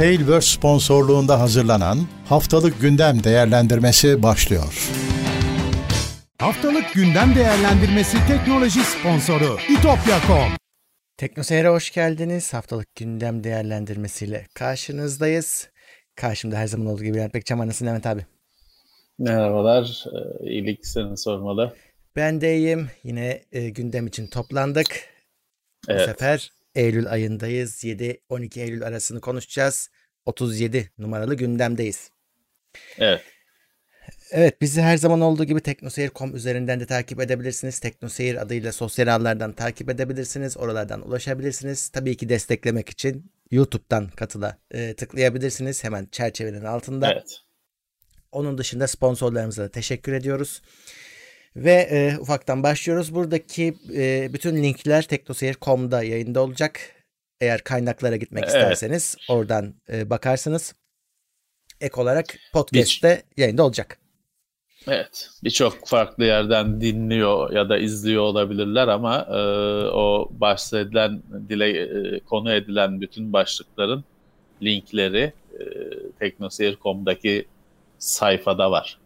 Tailverse sponsorluğunda hazırlanan Haftalık Gündem Değerlendirmesi başlıyor. Haftalık Gündem Değerlendirmesi teknoloji sponsoru itopya.com Teknoseyir'e hoş geldiniz. Haftalık gündem değerlendirmesiyle karşınızdayız. Karşımda her zaman olduğu gibi Levent Bekçam anasın Levent abi. Merhabalar. Ee, iyilik seni sormalı. Ben de iyiyim. Yine e, gündem için toplandık. Evet. Bu sefer Eylül ayındayız. 7-12 Eylül arasını konuşacağız. 37 numaralı gündemdeyiz. Evet. Evet bizi her zaman olduğu gibi teknoseyir.com üzerinden de takip edebilirsiniz. Teknoseyir adıyla sosyal ağlardan takip edebilirsiniz. Oralardan ulaşabilirsiniz. Tabii ki desteklemek için YouTube'dan katıla e, tıklayabilirsiniz. Hemen çerçevenin altında. Evet. Onun dışında sponsorlarımıza da teşekkür ediyoruz. Ve e, ufaktan başlıyoruz. Buradaki e, bütün linkler teknoseyir.com'da yayında olacak. Eğer kaynaklara gitmek evet. isterseniz oradan e, bakarsınız. Ek olarak podcast'te yayında olacak. Evet. Birçok farklı yerden dinliyor ya da izliyor olabilirler ama e, o bahsedilen, dile e, konu edilen bütün başlıkların linkleri e, teknoseyir.com'daki sayfada var.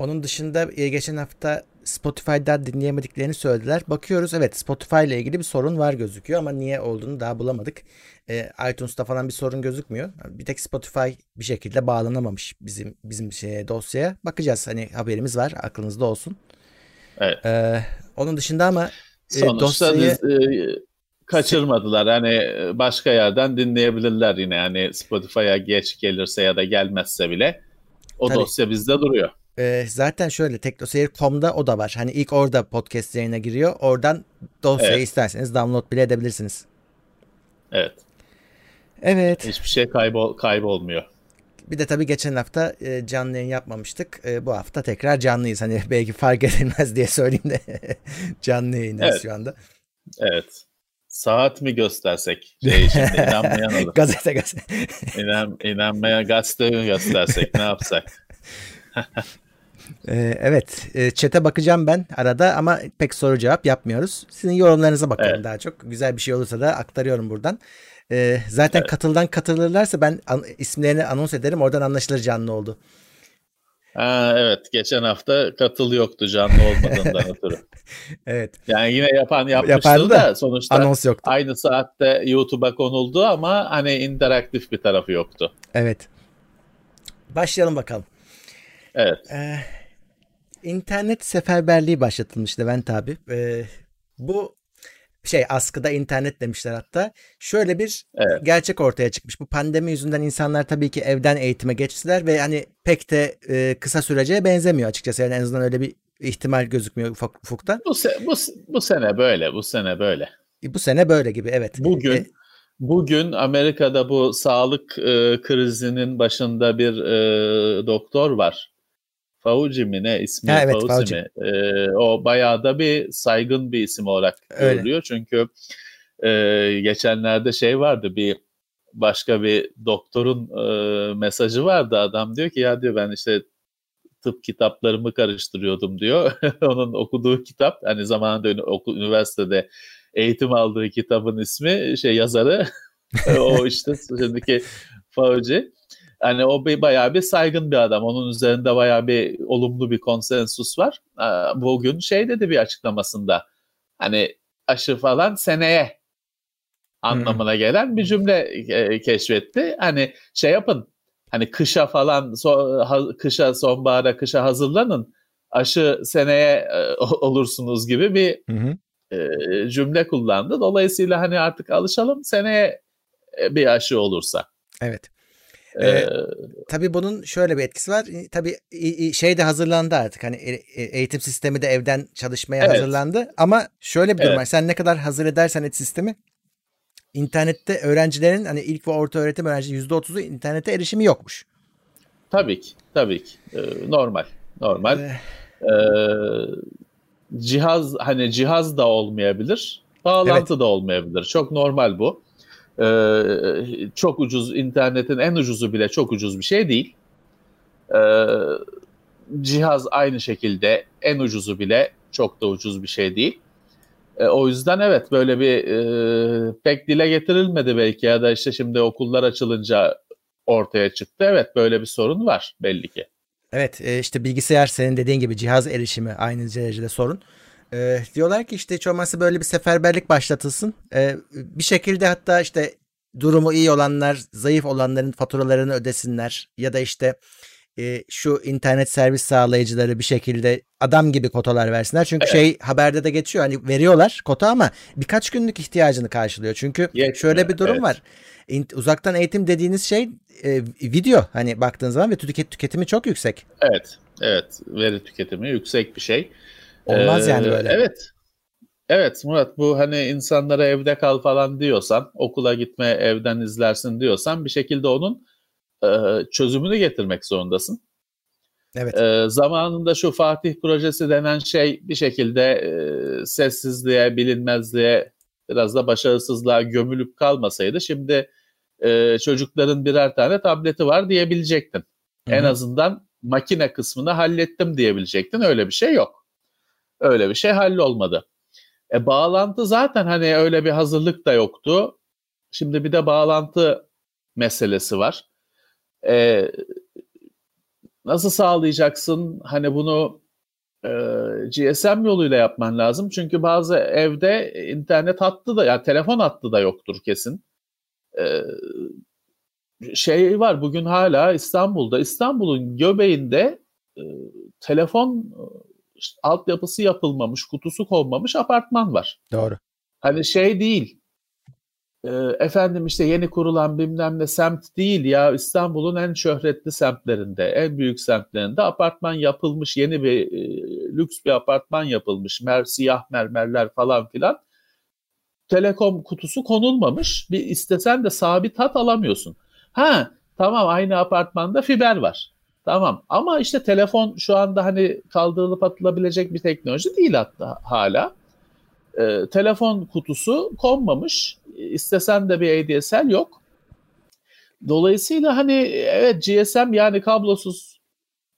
Onun dışında e, geçen hafta Spotify'da dinleyemediklerini söylediler. Bakıyoruz evet Spotify ile ilgili bir sorun var gözüküyor ama niye olduğunu daha bulamadık. E, iTunes'ta falan bir sorun gözükmüyor. Bir tek Spotify bir şekilde bağlanamamış bizim bizim şeye dosyaya. Bakacağız hani haberimiz var aklınızda olsun. Evet. E, onun dışında ama e, Sonuçta dosyayı... Biz, e, kaçırmadılar. Hani başka yerden dinleyebilirler yine. Hani Spotify'a geç gelirse ya da gelmezse bile o Tabii. dosya bizde duruyor. Ee, zaten şöyle teknoseyir.com'da o da var. Hani ilk orada podcast yayına giriyor. Oradan dosyayı evet. isterseniz download bile edebilirsiniz. Evet. Evet. Hiçbir şey kaybol kaybolmuyor. Bir de tabii geçen hafta e, canlı yayın yapmamıştık. E, bu hafta tekrar canlıyız. Hani belki fark edilmez diye söyleyeyim de canlı yayındayız evet. şu anda. Evet. Saat mi göstersek? Şey şimdi inanmayan olur. gazete gazete. İnan, inanmayan gazete mi göstersek ne yapsak? Ee, evet. E, chat'e bakacağım ben arada ama pek soru cevap yapmıyoruz. Sizin yorumlarınıza bakalım evet. daha çok. Güzel bir şey olursa da aktarıyorum buradan. Ee, zaten evet. katıldan katılırlarsa ben an, isimlerini anons ederim. Oradan anlaşılır canlı oldu. Ha, evet. Geçen hafta katıl yoktu canlı olmadığından ötürü. evet. Yani yine yapan yapmıştı da, da sonuçta anons yoktu. aynı saatte YouTube'a konuldu ama hani interaktif bir tarafı yoktu. Evet. Başlayalım bakalım. Evet. Ee, internet seferberliği başlatılmış Levent abi. Ee, bu şey askıda internet demişler hatta. Şöyle bir evet. gerçek ortaya çıkmış. Bu pandemi yüzünden insanlar tabii ki evden eğitime geçtiler ve hani pek de e, kısa sürece benzemiyor açıkçası. Yani en azından öyle bir ihtimal gözükmüyor ufak ufuktan. Bu, se bu, bu sene böyle, bu sene böyle. E, bu sene böyle gibi evet. Bugün e, Bugün Amerika'da bu sağlık e, krizinin başında bir e, doktor var. Fauci mi ne ismi? Ha, evet, Fauci, Fauci. mi? E, o bayağı da bir saygın bir isim olarak Öyle. görülüyor. Çünkü e, geçenlerde şey vardı bir başka bir doktorun e, mesajı vardı. Adam diyor ki ya diyor ben işte tıp kitaplarımı karıştırıyordum diyor. Onun okuduğu kitap hani zamanında üniversitede eğitim aldığı kitabın ismi şey yazarı o işte şimdiki Fauci. Yani o bir, bayağı bir saygın bir adam. Onun üzerinde bayağı bir olumlu bir konsensus var. Bugün şey dedi bir açıklamasında. Hani aşı falan seneye anlamına gelen bir cümle e, keşfetti. Hani şey yapın. Hani kışa falan so, ha, kışa sonbahara kışa hazırlanın. Aşı seneye e, olursunuz gibi bir hı hı. E, cümle kullandı. Dolayısıyla hani artık alışalım seneye bir aşı olursa. Evet. Ee, tabii bunun şöyle bir etkisi var. Tabii şey de hazırlandı artık. Hani e, e, eğitim sistemi de evden çalışmaya evet. hazırlandı. Ama şöyle bir durum evet. var. Sen ne kadar hazır edersen et sistemi internette öğrencilerin hani ilk ve orta öğretim öğrenci %30'u internete erişimi yokmuş. Tabii ki. Tabii ki. Ee, normal. Normal. Ee, ee, cihaz hani cihaz da olmayabilir. Bağlantı evet. da olmayabilir. Çok normal bu. Ee, çok ucuz internetin en ucuzu bile çok ucuz bir şey değil. Ee, cihaz aynı şekilde en ucuzu bile çok da ucuz bir şey değil. E, o yüzden evet böyle bir e, pek dile getirilmedi belki ya da işte şimdi okullar açılınca ortaya çıktı. Evet böyle bir sorun var belli ki. Evet e, işte bilgisayar senin dediğin gibi cihaz erişimi aynı derecede sorun. E, diyorlar ki işte hiç olmazsa böyle bir seferberlik başlatılsın. E, bir şekilde hatta işte durumu iyi olanlar zayıf olanların faturalarını ödesinler ya da işte e, şu internet servis sağlayıcıları bir şekilde adam gibi kotalar versinler. Çünkü evet. şey haberde de geçiyor hani veriyorlar kota ama birkaç günlük ihtiyacını karşılıyor. Çünkü Yetmiyor. şöyle bir durum evet. var. Uzaktan eğitim dediğiniz şey e, video hani baktığın zaman ve tüket- tüketimi çok yüksek. Evet. Evet. Veri tüketimi yüksek bir şey. Olmaz ee, yani böyle. Evet. Evet Murat bu hani insanlara evde kal falan diyorsan okula gitme evden izlersin diyorsan bir şekilde onun e, çözümünü getirmek zorundasın. Evet. E, zamanında şu Fatih projesi denen şey bir şekilde e, sessizliğe, bilinmezliğe, biraz da başarısızlığa gömülüp kalmasaydı şimdi e, çocukların birer tane tableti var diyebilecektin. Hı-hı. En azından makine kısmını hallettim diyebilecektin. Öyle bir şey yok. Öyle bir şey hallolmadı. E, bağlantı zaten hani öyle bir hazırlık da yoktu. Şimdi bir de bağlantı meselesi var. E, nasıl sağlayacaksın? Hani bunu e, GSM yoluyla yapman lazım. Çünkü bazı evde internet hattı da yani telefon hattı da yoktur kesin. E, şey var bugün hala İstanbul'da İstanbul'un göbeğinde e, telefon işte altyapısı yapılmamış, kutusu konmamış apartman var. Doğru. Hani şey değil e, efendim işte yeni kurulan bilmem ne semt değil ya İstanbul'un en şöhretli semtlerinde, en büyük semtlerinde apartman yapılmış, yeni bir e, lüks bir apartman yapılmış, mer siyah mermerler falan filan. Telekom kutusu konulmamış. Bir istesen de sabit hat alamıyorsun. Ha tamam aynı apartmanda fiber var. Tamam ama işte telefon şu anda hani kaldırılıp atılabilecek bir teknoloji değil hatta hala e, telefon kutusu konmamış. İstesen de bir ADSL yok. Dolayısıyla hani evet GSM yani kablosuz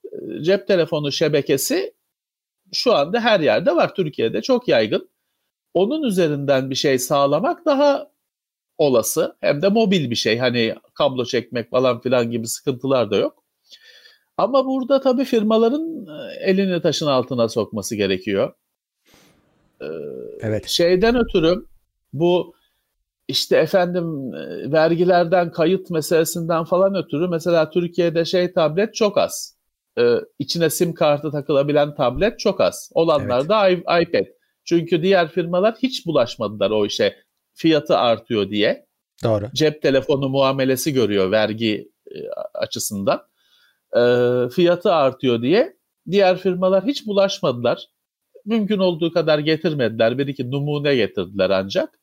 e, cep telefonu şebekesi şu anda her yerde var. Türkiye'de çok yaygın. Onun üzerinden bir şey sağlamak daha olası. Hem de mobil bir şey. Hani kablo çekmek falan filan gibi sıkıntılar da yok. Ama burada tabii firmaların e, elini taşın altına sokması gerekiyor. Ee, evet. Şeyden ötürü bu işte efendim e, vergilerden kayıt meselesinden falan ötürü mesela Türkiye'de şey tablet çok az. Ee, içine sim kartı takılabilen tablet çok az. Olanlar evet. da iPad. Çünkü diğer firmalar hiç bulaşmadılar o işe fiyatı artıyor diye. Doğru. Cep telefonu muamelesi görüyor vergi e, açısından. Ee, fiyatı artıyor diye diğer firmalar hiç bulaşmadılar mümkün olduğu kadar getirmediler. Bir iki numune getirdiler ancak.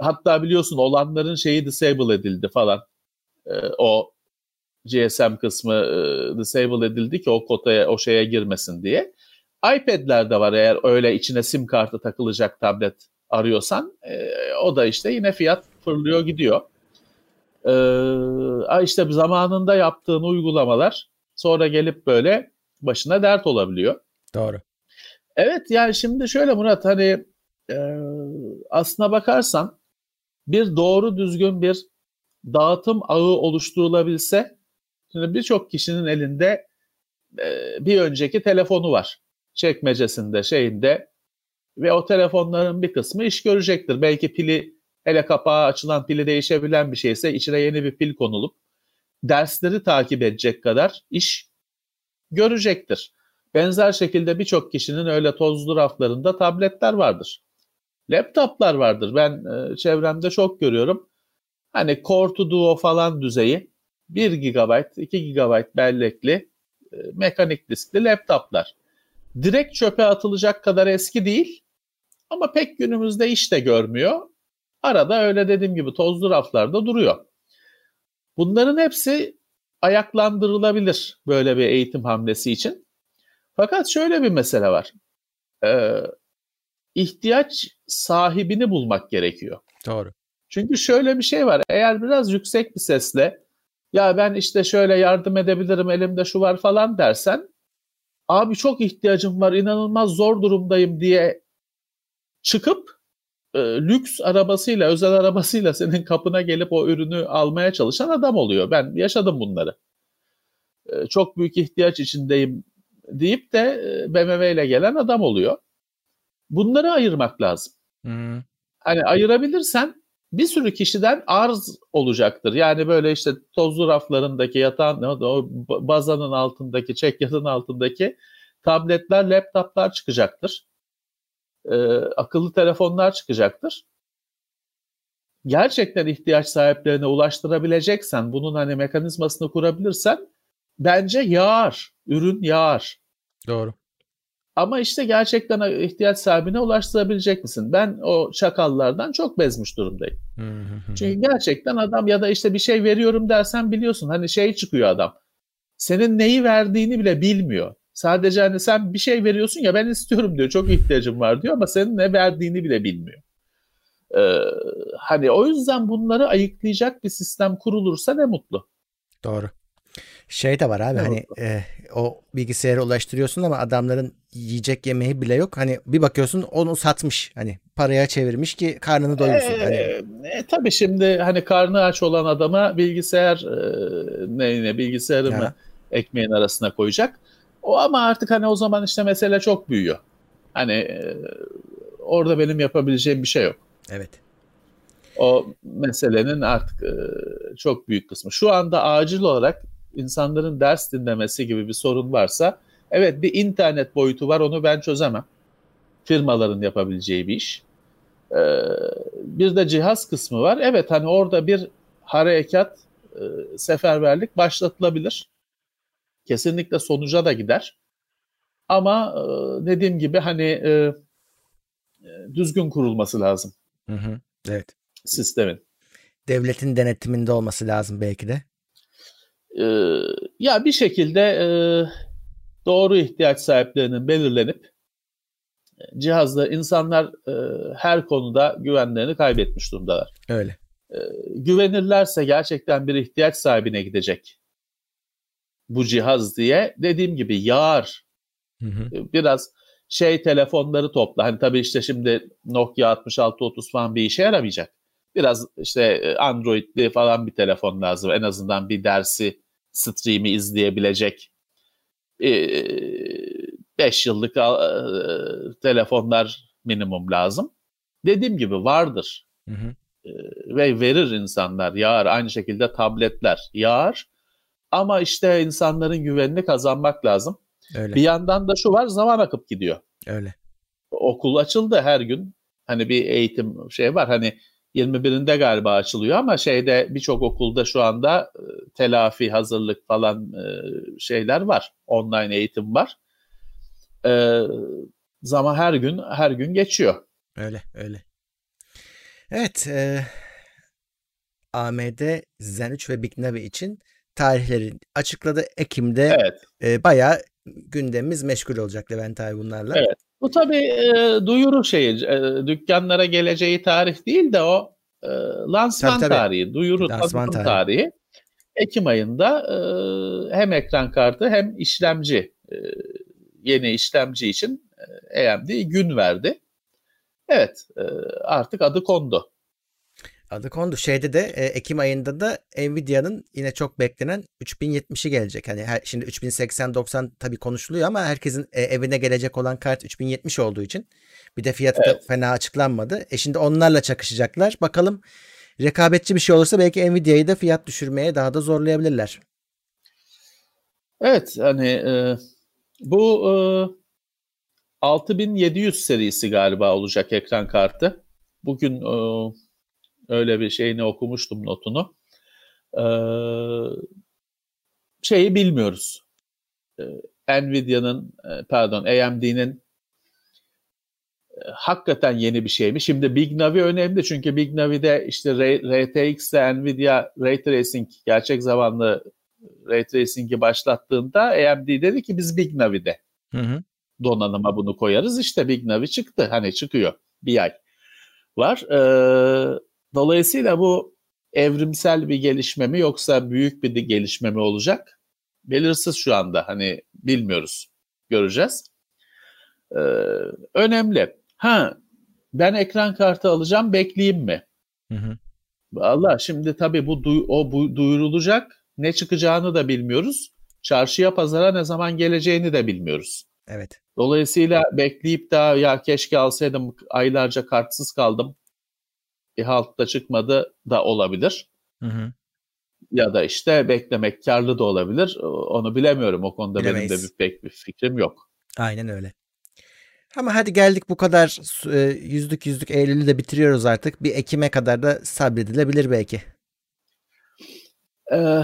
Hatta biliyorsun olanların şeyi disable edildi falan. E, o GSM kısmı e, disable edildi ki o kotaya, o şeye girmesin diye. iPad'ler de var eğer öyle içine sim kartı takılacak tablet arıyorsan. E, o da işte yine fiyat fırlıyor gidiyor. E, işte zamanında yaptığın uygulamalar sonra gelip böyle başına dert olabiliyor. Doğru. Evet yani şimdi şöyle Murat hani e, aslına bakarsan bir doğru düzgün bir dağıtım ağı oluşturulabilse şimdi birçok kişinin elinde e, bir önceki telefonu var. Çekmecesinde şeyinde ve o telefonların bir kısmı iş görecektir. Belki pili hele kapağı açılan pili değişebilen bir şeyse içine yeni bir pil konulup dersleri takip edecek kadar iş görecektir. Benzer şekilde birçok kişinin öyle tozlu raflarında tabletler vardır. Laptoplar vardır. Ben e, çevremde çok görüyorum. Hani Core to Duo falan düzeyi 1 GB, 2 GB bellekli e, mekanik diskli laptoplar. Direkt çöpe atılacak kadar eski değil ama pek günümüzde iş de görmüyor. Arada öyle dediğim gibi tozlu raflarda duruyor. Bunların hepsi ayaklandırılabilir böyle bir eğitim hamlesi için. Fakat şöyle bir mesele var. Ee, ihtiyaç sahibini bulmak gerekiyor. Doğru. Çünkü şöyle bir şey var. Eğer biraz yüksek bir sesle ya ben işte şöyle yardım edebilirim elimde şu var falan dersen abi çok ihtiyacım var inanılmaz zor durumdayım diye çıkıp e, lüks arabasıyla, özel arabasıyla senin kapına gelip o ürünü almaya çalışan adam oluyor. Ben yaşadım bunları. E, çok büyük ihtiyaç içindeyim deyip de e, BMW ile gelen adam oluyor. Bunları ayırmak lazım. Hmm. Hani ayırabilirsen bir sürü kişiden arz olacaktır. Yani böyle işte tozlu raflarındaki yatağın, o bazanın altındaki, çek yatın altındaki tabletler, laptoplar çıkacaktır. Ee, akıllı telefonlar çıkacaktır. Gerçekten ihtiyaç sahiplerine ulaştırabileceksen, bunun hani mekanizmasını kurabilirsen bence yağar, ürün yağar. Doğru. Ama işte gerçekten ihtiyaç sahibine ulaştırabilecek misin? Ben o çakallardan çok bezmiş durumdayım. Çünkü gerçekten adam ya da işte bir şey veriyorum dersen biliyorsun hani şey çıkıyor adam. Senin neyi verdiğini bile bilmiyor. Sadece hani sen bir şey veriyorsun ya ben istiyorum diyor. Çok ihtiyacım var diyor ama senin ne verdiğini bile bilmiyor. Ee, hani o yüzden bunları ayıklayacak bir sistem kurulursa ne mutlu. Doğru. Şey de var abi ne hani e, o bilgisayara ulaştırıyorsun ama adamların yiyecek yemeği bile yok. Hani bir bakıyorsun onu satmış. Hani paraya çevirmiş ki karnını doyursun. Ee, hani. e, tabii şimdi hani karnı aç olan adama bilgisayar e, ne ne bilgisayarı ya. mı ekmeğin arasına koyacak. O ama artık hani o zaman işte mesele çok büyüyor. Hani e, orada benim yapabileceğim bir şey yok. Evet. O meselenin artık e, çok büyük kısmı. Şu anda acil olarak insanların ders dinlemesi gibi bir sorun varsa evet bir internet boyutu var onu ben çözemem. Firmaların yapabileceği bir iş. Ee, bir de cihaz kısmı var. Evet hani orada bir harekat, e, seferberlik başlatılabilir. Kesinlikle sonuca da gider. Ama e, dediğim gibi hani e, düzgün kurulması lazım. Hı hı, evet. Sistemin. Devletin denetiminde olması lazım belki de. Ee, ya bir şekilde e, doğru ihtiyaç sahiplerinin belirlenip e, cihazda insanlar e, her konuda güvenlerini kaybetmiş durumdalar. Öyle. E, güvenirlerse gerçekten bir ihtiyaç sahibine gidecek bu cihaz diye dediğim gibi yağar. Hı hı. E, biraz şey telefonları topla. Hani tabii işte şimdi Nokia 6630 falan bir işe yaramayacak. Biraz işte e, Android'li falan bir telefon lazım. En azından bir dersi stream'i izleyebilecek 5 e, yıllık e, telefonlar minimum lazım. Dediğim gibi vardır. Hı hı. E, ve verir insanlar yağar. Aynı şekilde tabletler yağar. Ama işte insanların güvenini kazanmak lazım. Öyle. Bir yandan da şu var zaman akıp gidiyor. Öyle. Okul açıldı her gün. Hani bir eğitim şey var. Hani 21'inde galiba açılıyor ama şeyde birçok okulda şu anda e, telafi, hazırlık falan e, şeyler var. Online eğitim var. E, zaman her gün her gün geçiyor. Öyle öyle. Evet. E, AMD Zen 3 ve Big Navi için tarihleri açıkladı. Ekim'de evet. e, bayağı gündemimiz meşgul olacak Levent abi bunlarla. Evet. Bu tabii e, duyuru şeyi, e, dükkanlara geleceği tarih değil de o e, lansman tabii, tabii. tarihi, duyuru lansman tarihi. tarihi. Ekim ayında e, hem ekran kartı hem işlemci, e, yeni işlemci için e, AMD gün verdi. Evet, e, artık adı kondu. Adı kondu. Şeyde de e, Ekim ayında da Nvidia'nın yine çok beklenen 3070'i gelecek. Hani her, şimdi 3080-90 tabii konuşuluyor ama herkesin e, evine gelecek olan kart 3070 olduğu için bir de fiyatı evet. da fena açıklanmadı. E şimdi onlarla çakışacaklar. Bakalım rekabetçi bir şey olursa belki Nvidia'yı da fiyat düşürmeye daha da zorlayabilirler. Evet hani e, bu e, 6700 serisi galiba olacak ekran kartı. Bugün e, Öyle bir şeyini okumuştum notunu. Ee, şeyi bilmiyoruz. Ee, Nvidia'nın e, pardon AMD'nin e, hakikaten yeni bir şey mi? Şimdi Big Navi önemli çünkü Big Navi'de işte RTX ile Nvidia Ray Tracing gerçek zamanlı Ray Tracing'i başlattığında AMD dedi ki biz Big Navi'de hı hı. donanıma bunu koyarız. İşte Big Navi çıktı. Hani çıkıyor bir ay var. Ee, Dolayısıyla bu evrimsel bir gelişme mi yoksa büyük bir gelişme mi olacak? Belirsiz şu anda hani bilmiyoruz. Göreceğiz. Ee, önemli. Ha ben ekran kartı alacağım bekleyeyim mi? Hı hı. Allah şimdi tabii bu o bu duyurulacak. Ne çıkacağını da bilmiyoruz. Çarşıya pazara ne zaman geleceğini de bilmiyoruz. Evet. Dolayısıyla bekleyip daha ya keşke alsaydım aylarca kartsız kaldım. Bir haltta çıkmadı da olabilir. Hı hı. Ya da işte beklemek karlı da olabilir. Onu bilemiyorum. O konuda Bilemeyiz. benim de bir, pek bir fikrim yok. Aynen öyle. Ama hadi geldik bu kadar e, yüzlük yüzlük Eylül'ü de bitiriyoruz artık. Bir Ekim'e kadar da sabredilebilir belki. Ee,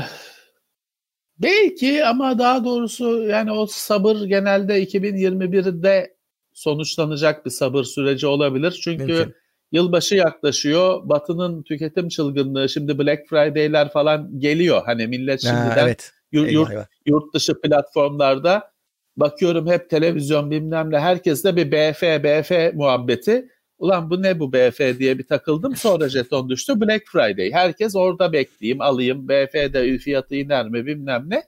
belki ama daha doğrusu yani o sabır genelde 2021'de sonuçlanacak bir sabır süreci olabilir. Çünkü Mümkün. Yılbaşı yaklaşıyor. Batı'nın tüketim çılgınlığı şimdi Black Friday'ler falan geliyor. Hani millet şimdiden ha, evet. yurt, yurt, yurt dışı platformlarda Bakıyorum hep televizyon bilmem ne herkeste bir BF BF muhabbeti. Ulan bu ne bu BF diye bir takıldım. Sonra jeton düştü Black Friday. Herkes orada bekleyeyim alayım. BF'de fiyatı iner mi bilmem ne.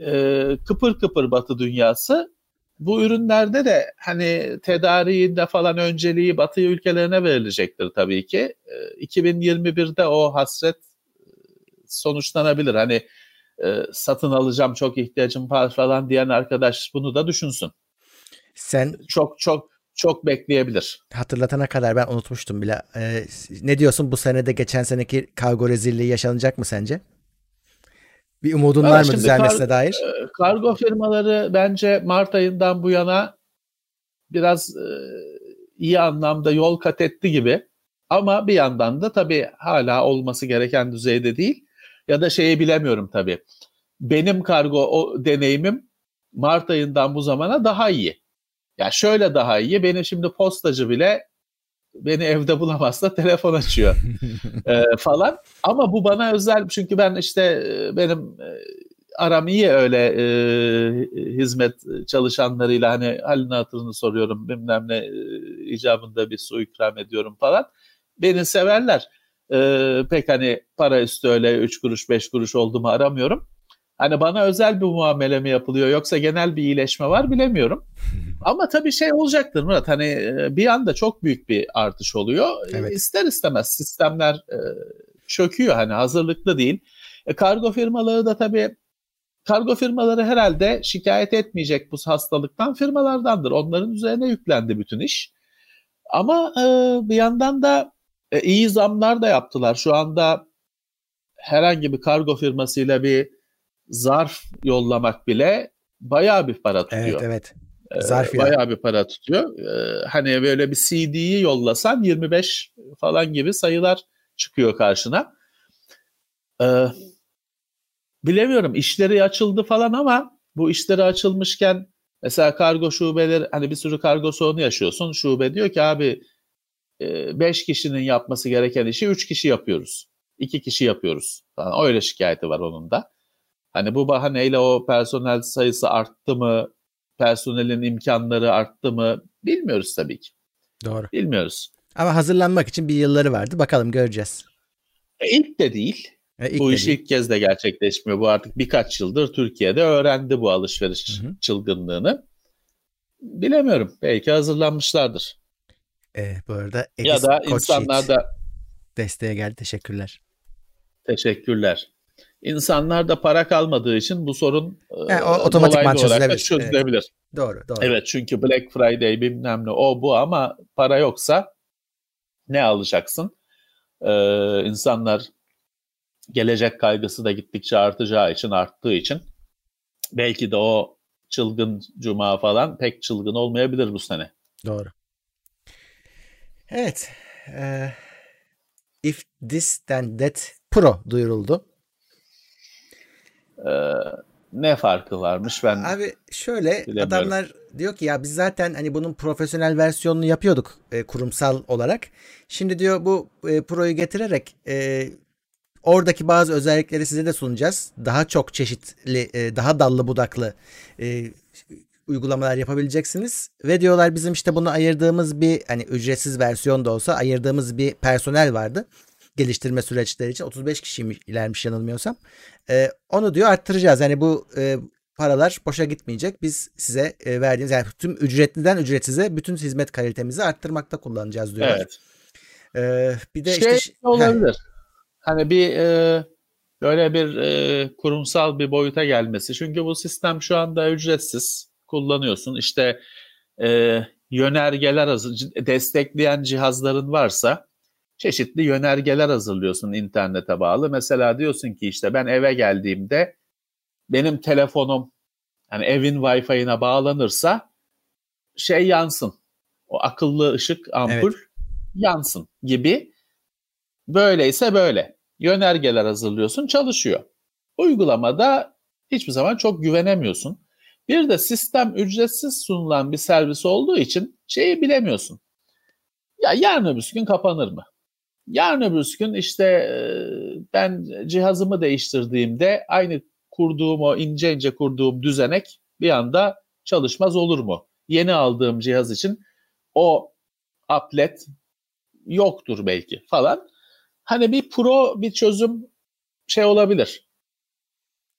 Ee, kıpır kıpır batı dünyası. Bu ürünlerde de hani tedariğinde falan önceliği batı ülkelerine verilecektir tabii ki. Ee, 2021'de o hasret sonuçlanabilir. Hani e, satın alacağım çok ihtiyacım var falan diyen arkadaş bunu da düşünsün. Sen çok çok çok bekleyebilir. Hatırlatana kadar ben unutmuştum bile. Ee, ne diyorsun bu senede geçen seneki kargo rezilliği yaşanacak mı sence? Bir umudun var mı düzelmesine kar, dair? E, kargo firmaları bence Mart ayından bu yana biraz e, iyi anlamda yol kat etti gibi. Ama bir yandan da tabii hala olması gereken düzeyde değil ya da şeyi bilemiyorum tabii. Benim kargo o deneyimim Mart ayından bu zamana daha iyi. Ya yani şöyle daha iyi. Benim şimdi postacı bile beni evde bulamazsa telefon açıyor ee, falan. Ama bu bana özel çünkü ben işte e, benim e, aram iyi öyle e, hizmet çalışanlarıyla hani halini hatırını soruyorum bilmem ne e, icabında bir su ikram ediyorum falan. Beni severler e, pek hani para üstü öyle 3 kuruş 5 kuruş oldu mu aramıyorum. Hani bana özel bir muamele mi yapılıyor yoksa genel bir iyileşme var bilemiyorum. Ama tabii şey olacaktır Murat hani bir anda çok büyük bir artış oluyor. Evet. İster istemez sistemler e, çöküyor hani hazırlıklı değil. E, kargo firmaları da tabii kargo firmaları herhalde şikayet etmeyecek bu hastalıktan firmalardandır. Onların üzerine yüklendi bütün iş. Ama e, bir yandan da e, iyi zamlar da yaptılar. Şu anda herhangi bir kargo firmasıyla bir zarf yollamak bile bayağı bir para tutuyor. Evet evet. E, zarf ee, bayağı bir para tutuyor. Ee, hani böyle bir CD'yi yollasan 25 falan gibi sayılar çıkıyor karşına. Ee, bilemiyorum işleri açıldı falan ama bu işleri açılmışken mesela kargo şubeleri hani bir sürü kargo sorunu yaşıyorsun. Şube diyor ki abi 5 kişinin yapması gereken işi 3 kişi yapıyoruz. 2 kişi yapıyoruz. Falan. Öyle şikayeti var onun da. Hani bu bahaneyle o personel sayısı arttı mı? Personelin imkanları arttı mı? Bilmiyoruz tabii ki. Doğru. Bilmiyoruz. Ama hazırlanmak için bir yılları vardı. Bakalım göreceğiz. E, ilk de değil. E, ilk bu de iş değil. ilk kez de gerçekleşmiyor. Bu artık birkaç yıldır Türkiye'de öğrendi bu alışveriş hı hı. çılgınlığını. Bilemiyorum. Belki hazırlanmışlardır. Ee, bu arada Edis ya da insanlar da desteğe geldi. Teşekkürler. Teşekkürler. İnsanlarda para kalmadığı için bu sorun yani, o, otomatikman çözülebilir. çözülebilir. Evet. Doğru, doğru. Evet çünkü Black Friday bilmem ne o bu ama para yoksa ne alacaksın? Ee, insanlar gelecek kaygısı da gittikçe artacağı için, arttığı için belki de o çılgın cuma falan pek çılgın olmayabilir bu sene. Doğru. Evet. E, If This Then That Pro duyuruldu. Ee, ne farkı varmış ben Abi şöyle adamlar diyor ki ya biz zaten hani bunun profesyonel versiyonunu yapıyorduk e, kurumsal olarak. Şimdi diyor bu e, Pro'yu getirerek e, oradaki bazı özellikleri size de sunacağız. Daha çok çeşitli, e, daha dallı budaklı e, uygulamalar yapabileceksiniz. Ve diyorlar bizim işte bunu ayırdığımız bir hani ücretsiz versiyon da olsa ayırdığımız bir personel vardı. Geliştirme süreçleri için 35 kişiymiş ilermiş yanılmıyorsam. Ee, onu diyor arttıracağız. Yani bu e, paralar boşa gitmeyecek. Biz size e, verdiğiniz yani tüm ücretliden ücretsize bütün hizmet kalitemizi arttırmakta kullanacağız diyorlar. Evet. Ee, bir de şey işte olabilir. Heh. Hani bir e, böyle bir e, kurumsal bir boyuta gelmesi. Çünkü bu sistem şu anda ücretsiz kullanıyorsun. İşte e, yönergeler destekleyen cihazların varsa çeşitli yönergeler hazırlıyorsun internete bağlı. Mesela diyorsun ki işte ben eve geldiğimde benim telefonum yani evin Wi-Fi'ine bağlanırsa şey yansın. O akıllı ışık ampul evet. yansın gibi. Böyleyse böyle. Yönergeler hazırlıyorsun çalışıyor. Uygulamada hiçbir zaman çok güvenemiyorsun. Bir de sistem ücretsiz sunulan bir servis olduğu için şeyi bilemiyorsun. Ya yarın öbür gün kapanır mı? Yarın öbür gün işte ben cihazımı değiştirdiğimde aynı kurduğum o ince ince kurduğum düzenek bir anda çalışmaz olur mu? Yeni aldığım cihaz için o applet yoktur belki falan. Hani bir pro bir çözüm şey olabilir.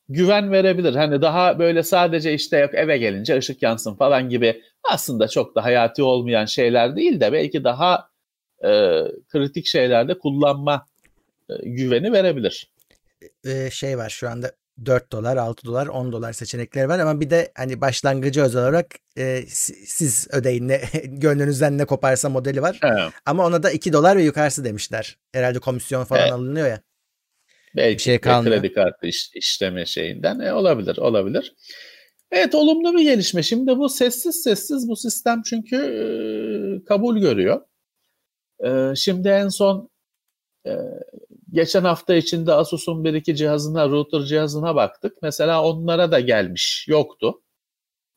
Güven verebilir. Hani daha böyle sadece işte eve gelince ışık yansın falan gibi aslında çok da hayati olmayan şeyler değil de belki daha e, kritik şeylerde kullanma e, güveni verebilir. Ee, şey var şu anda 4 dolar, 6 dolar, 10 dolar seçenekleri var ama bir de hani başlangıcı özel olarak e, siz ödeyin ne gönlünüzden ne koparsa modeli var. Evet. Ama ona da 2 dolar ve yukarısı demişler. Herhalde komisyon falan evet. alınıyor ya. Belki bir şey kalmıyor. kredi kartı iş, işleme şeyinden e, olabilir, olabilir. Evet olumlu bir gelişme. Şimdi bu sessiz sessiz bu sistem çünkü e, kabul görüyor. E, şimdi en son e, geçen hafta içinde Asus'un bir iki cihazına, router cihazına baktık. Mesela onlara da gelmiş, yoktu.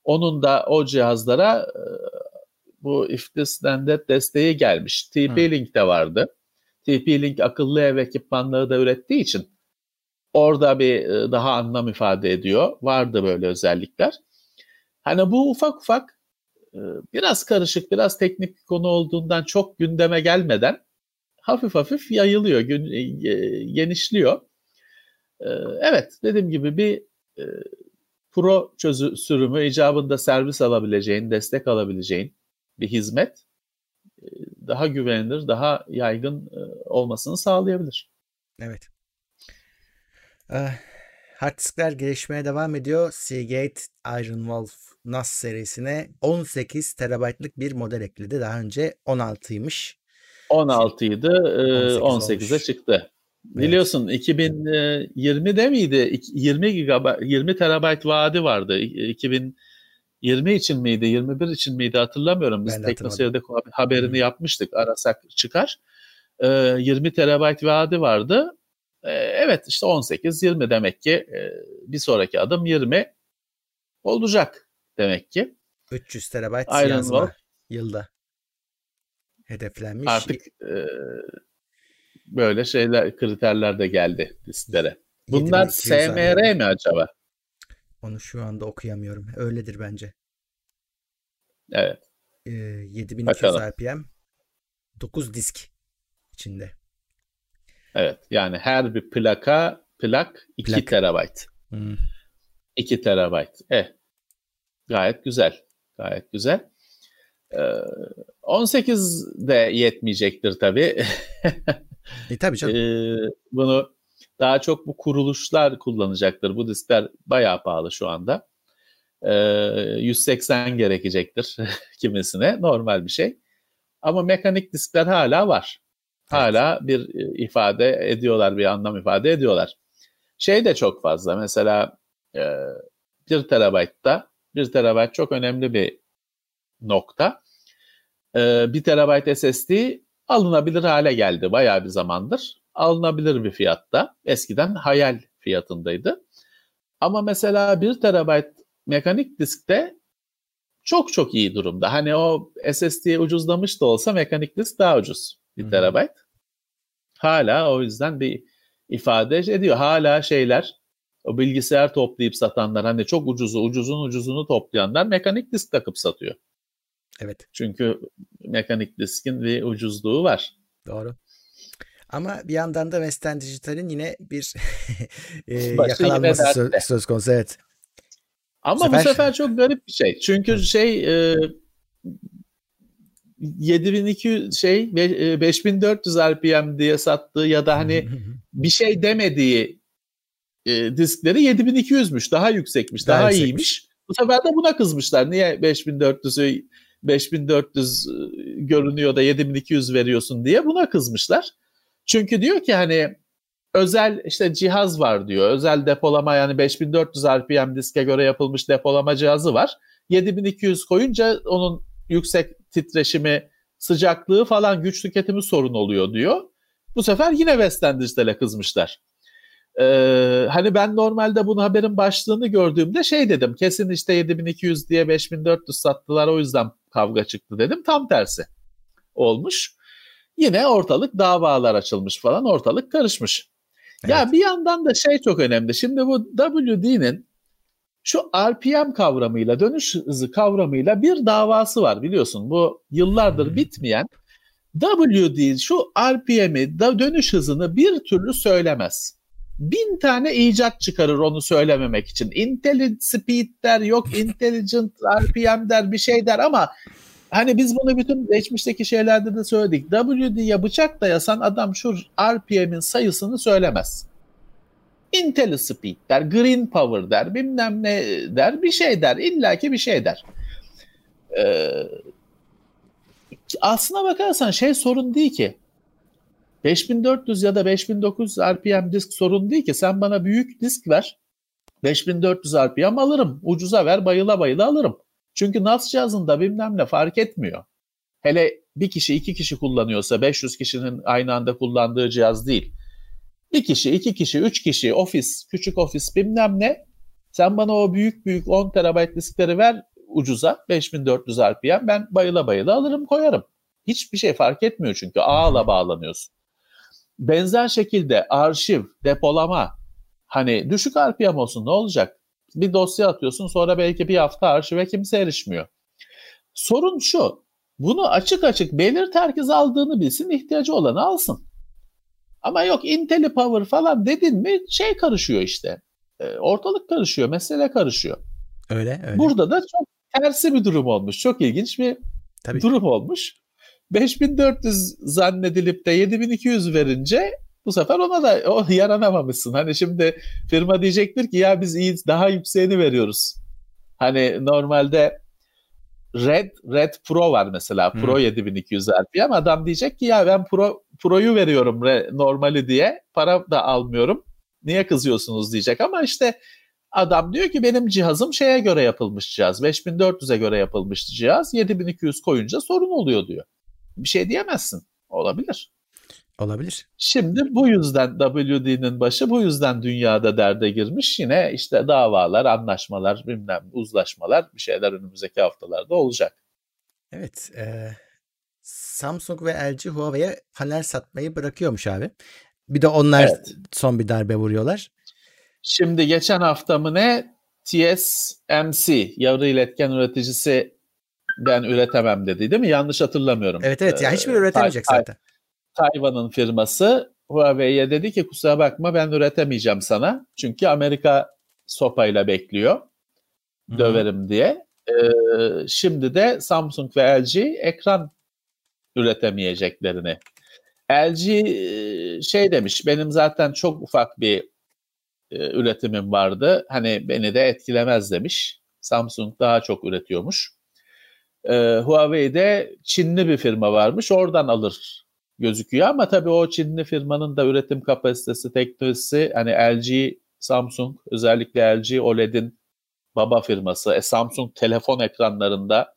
Onun da o cihazlara e, bu iftis standard desteği gelmiş. TP-Link de vardı. TP-Link akıllı ev ekipmanları da ürettiği için orada bir e, daha anlam ifade ediyor. Vardı böyle özellikler. Hani bu ufak ufak biraz karışık, biraz teknik bir konu olduğundan çok gündeme gelmeden hafif hafif yayılıyor, e, genişliyor. E, evet, dediğim gibi bir e, pro çözü sürümü icabında servis alabileceğin, destek alabileceğin bir hizmet daha güvenilir, daha yaygın olmasını sağlayabilir. Evet. Hard diskler gelişmeye devam ediyor. Seagate Iron Wolf NAS serisine 18 terabaytlık bir model ekledi. Daha önce 16'ymış. 16 idi, 18'e çıktı. Biliyorsun evet. 2020'de miydi? 20 gigabayt 20 terabayt vaadi vardı. 2020 için miydi, 21 için miydi hatırlamıyorum. Biz Teknoseyir'de haberini yapmıştık. Arasak çıkar. 20 terabayt vaadi vardı. Evet işte 18 20 demek ki bir sonraki adım 20 olacak demek ki. 300 terabayt yazma yılda hedeflenmiş. Artık e, böyle şeyler kriterler de geldi listelere. Bunlar SMR mi acaba? Onu şu anda okuyamıyorum. Öyledir bence. Evet. E, 7200 Bakalım. RPM 9 disk içinde. Evet. Yani her bir plaka plak 2 Plak. terabayt. Hmm. 2 terabayt. Eh. Gayet güzel. Gayet güzel. 18 ee, de yetmeyecektir tabii. e tabii canım. Ee, bunu daha çok bu kuruluşlar kullanacaktır. Bu diskler bayağı pahalı şu anda. 180 ee, gerekecektir kimisine. Normal bir şey. Ama mekanik diskler hala var. Hala bir e, ifade ediyorlar, bir anlam ifade ediyorlar. Şey de çok fazla. Mesela 1 e, terabaytta 1 terabayt çok önemli bir nokta. Ee, 1 terabayt SSD alınabilir hale geldi bayağı bir zamandır. Alınabilir bir fiyatta. Eskiden hayal fiyatındaydı. Ama mesela 1 terabayt mekanik diskte çok çok iyi durumda. Hani o SSD ucuzlamış da olsa mekanik disk daha ucuz 1 terabayt. Hala o yüzden bir ifade ediyor. Hala şeyler o bilgisayar toplayıp satanlar hani çok ucuzu ucuzun ucuzunu toplayanlar mekanik disk takıp satıyor. Evet. Çünkü mekanik diskin bir ucuzluğu var. Doğru. Ama bir yandan da Western Digital'in yine bir e, yakalanması söz, söz konusu. Evet. Ama bu sefer, bu sefer çok garip bir şey. Çünkü şey e, 7200 şey 5400 e, RPM diye sattığı ya da hani bir şey demediği e, diskleri 7200'müş. Daha yüksekmiş, daha, daha iyiymiş. Bu sefer de buna kızmışlar. Niye 5400'ü 5400 e, görünüyor da 7200 veriyorsun diye buna kızmışlar. Çünkü diyor ki hani özel işte cihaz var diyor. Özel depolama yani 5400 RPM diske göre yapılmış depolama cihazı var. 7200 koyunca onun yüksek titreşimi, sıcaklığı falan güç tüketimi sorun oluyor diyor. Bu sefer yine Western Digital'e kızmışlar. Ee, hani ben normalde bunu haberin başlığını gördüğümde şey dedim kesin işte 7200 diye 5400 sattılar o yüzden kavga çıktı dedim. Tam tersi olmuş. Yine ortalık davalar açılmış falan ortalık karışmış. Evet. Ya bir yandan da şey çok önemli. Şimdi bu WD'nin şu RPM kavramıyla, dönüş hızı kavramıyla bir davası var biliyorsun. Bu yıllardır bitmeyen WD şu RPM'i, dönüş hızını bir türlü söylemez. Bin tane icat çıkarır onu söylememek için. Intelligent speed der, yok intelligent RPM der, bir şey der ama hani biz bunu bütün geçmişteki şeylerde de söyledik. WD'ye bıçak dayasan adam şu RPM'in sayısını söylemez. IntelliSpeed der, Green Power der, bilmem ne der, bir şey der, illaki bir şey der. Ee, aslına bakarsan şey sorun değil ki. 5400 ya da 5900 RPM disk sorun değil ki. Sen bana büyük disk ver. 5400 RPM alırım. Ucuza ver bayıla bayıla alırım. Çünkü NAS cihazında bilmem ne fark etmiyor. Hele bir kişi iki kişi kullanıyorsa 500 kişinin aynı anda kullandığı cihaz değil. Bir kişi, iki kişi, üç kişi, ofis, küçük ofis bilmem ne. Sen bana o büyük büyük 10 terabayt diskleri ver ucuza 5400 RPM ben bayıla bayıla alırım koyarım. Hiçbir şey fark etmiyor çünkü ağla bağlanıyorsun. Benzer şekilde arşiv, depolama hani düşük RPM olsun ne olacak? Bir dosya atıyorsun sonra belki bir hafta arşive kimse erişmiyor. Sorun şu bunu açık açık belirt herkes aldığını bilsin ihtiyacı olanı alsın. Ama yok Intelli Power falan dedin mi şey karışıyor işte. E, ortalık karışıyor, mesele karışıyor. Öyle, öyle. Burada da çok tersi bir durum olmuş. Çok ilginç bir Tabii. durum olmuş. 5400 zannedilip de 7200 verince bu sefer ona da o yaranamamışsın. Hani şimdi firma diyecektir ki ya biz iyi daha yükseğini veriyoruz. Hani normalde Red Red Pro var mesela. Pro hmm. 7200 RPM. Adam diyecek ki ya ben Pro Pro'yu veriyorum normali diye. Para da almıyorum. Niye kızıyorsunuz diyecek ama işte adam diyor ki benim cihazım şeye göre yapılmış cihaz. 5400'e göre yapılmış cihaz. 7200 koyunca sorun oluyor diyor. Bir şey diyemezsin. Olabilir. Olabilir. Şimdi bu yüzden WD'nin başı bu yüzden dünyada derde girmiş. Yine işte davalar, anlaşmalar, bilmem uzlaşmalar bir şeyler önümüzdeki haftalarda olacak. Evet. E, Samsung ve LG Huawei'ye panel satmayı bırakıyormuş abi. Bir de onlar evet. son bir darbe vuruyorlar. Şimdi geçen hafta mı ne TSMC yarı iletken üreticisi ben üretemem dedi değil mi? Yanlış hatırlamıyorum. Evet evet. Yani hiçbir üretemeyecek tay, zaten. Tayvan'ın firması Huawei'ye dedi ki kusura bakma ben üretemeyeceğim sana. Çünkü Amerika sopayla bekliyor. Hı-hı. Döverim diye. Ee, şimdi de Samsung ve LG ekran üretemeyeceklerini. LG e, şey demiş benim zaten çok ufak bir e, üretimim vardı. Hani beni de etkilemez demiş. Samsung daha çok üretiyormuş. E, Huawei'de Çinli bir firma varmış. Oradan alır gözüküyor ama tabii o Çinli firmanın da üretim kapasitesi, teknolojisi hani LG, Samsung özellikle LG OLED'in baba firması. E, Samsung telefon ekranlarında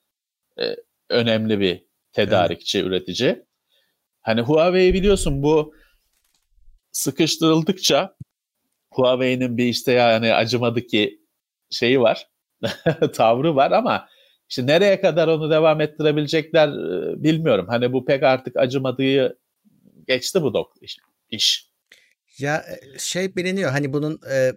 e, önemli bir tedarikçi, evet. üretici. Hani Huawei biliyorsun bu sıkıştırıldıkça Huawei'nin bir işte yani acımadı ki şeyi var, tavrı var ama işte nereye kadar onu devam ettirebilecekler e, bilmiyorum. Hani bu pek artık acımadığı geçti bu dok iş. Ya e, şey biliniyor hani bunun e,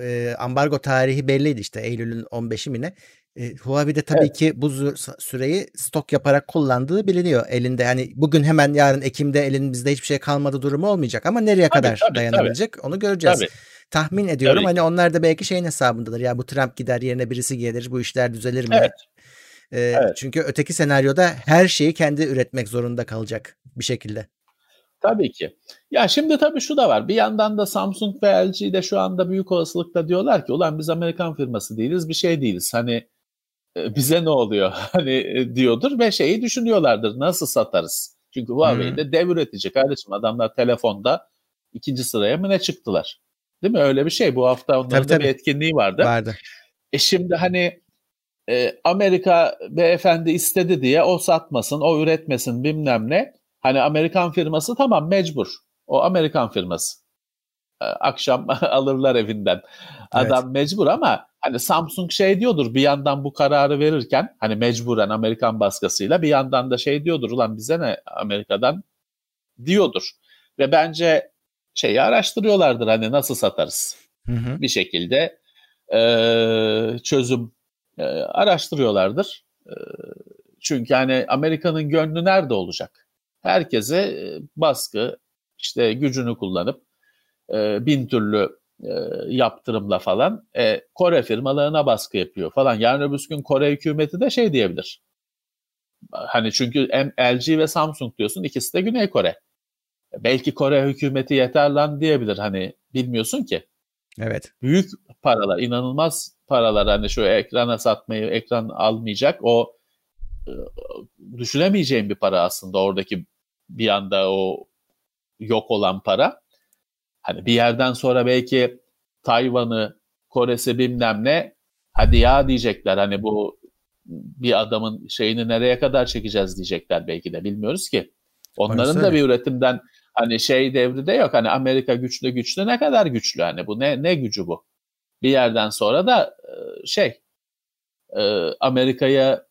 e, ambargo tarihi belliydi işte Eylül'ün 15'i mi ne? E, Huawei de tabii evet. ki bu süreyi stok yaparak kullandığı biliniyor elinde. Hani bugün hemen yarın Ekim'de elimizde hiçbir şey kalmadı durumu olmayacak ama nereye tabii, kadar tabii, dayanabilecek tabii. onu göreceğiz. Tabii. tahmin ediyorum Tabii. hani onlar da belki şeyin hesabındadır. Ya bu Trump gider yerine birisi gelir bu işler düzelir mi? Evet. Ee, evet. Çünkü öteki senaryoda her şeyi kendi üretmek zorunda kalacak bir şekilde. Tabii ki. Ya şimdi tabii şu da var. Bir yandan da Samsung ve LG de şu anda büyük olasılıkla diyorlar ki ulan biz Amerikan firması değiliz bir şey değiliz. Hani e, bize ne oluyor hani e, diyordur ve şeyi düşünüyorlardır nasıl satarız. Çünkü Huawei de dev üretici kardeşim adamlar telefonda ikinci sıraya mı ne çıktılar. Değil mi? Öyle bir şey. Bu hafta onların tabii, da tabii. bir etkinliği vardı. Vardı. E şimdi hani e, Amerika beyefendi istedi diye o satmasın, o üretmesin bilmem ne. Hani Amerikan firması tamam mecbur. O Amerikan firması. E, akşam alırlar evinden. Adam evet. mecbur ama hani Samsung şey diyordur bir yandan bu kararı verirken hani mecburen Amerikan baskısıyla bir yandan da şey diyordur ulan bize ne Amerika'dan diyordur. Ve bence şeyi araştırıyorlardır hani nasıl satarız hı hı. bir şekilde e, çözüm e, araştırıyorlardır. E, çünkü hani Amerika'nın gönlü nerede olacak? Herkese e, baskı işte gücünü kullanıp e, bin türlü e, yaptırımla falan e, Kore firmalarına baskı yapıyor falan. Yarın öbür gün Kore hükümeti de şey diyebilir. Hani çünkü hem LG ve Samsung diyorsun ikisi de Güney Kore. Belki Kore hükümeti yeter lan diyebilir hani bilmiyorsun ki. Evet. Büyük paralar, inanılmaz paralar hani şu ekrana satmayı, ekran almayacak o e, düşünemeyeceğim bir para aslında oradaki bir anda o yok olan para. Hani bir yerden sonra belki Tayvan'ı, Kore'si bilmem ne hadi ya diyecekler hani bu bir adamın şeyini nereye kadar çekeceğiz diyecekler belki de bilmiyoruz ki. Onların da bir üretimden hani şey devri de yok. Hani Amerika güçlü güçlü ne kadar güçlü hani bu ne ne gücü bu? Bir yerden sonra da e, şey e, Amerika'ya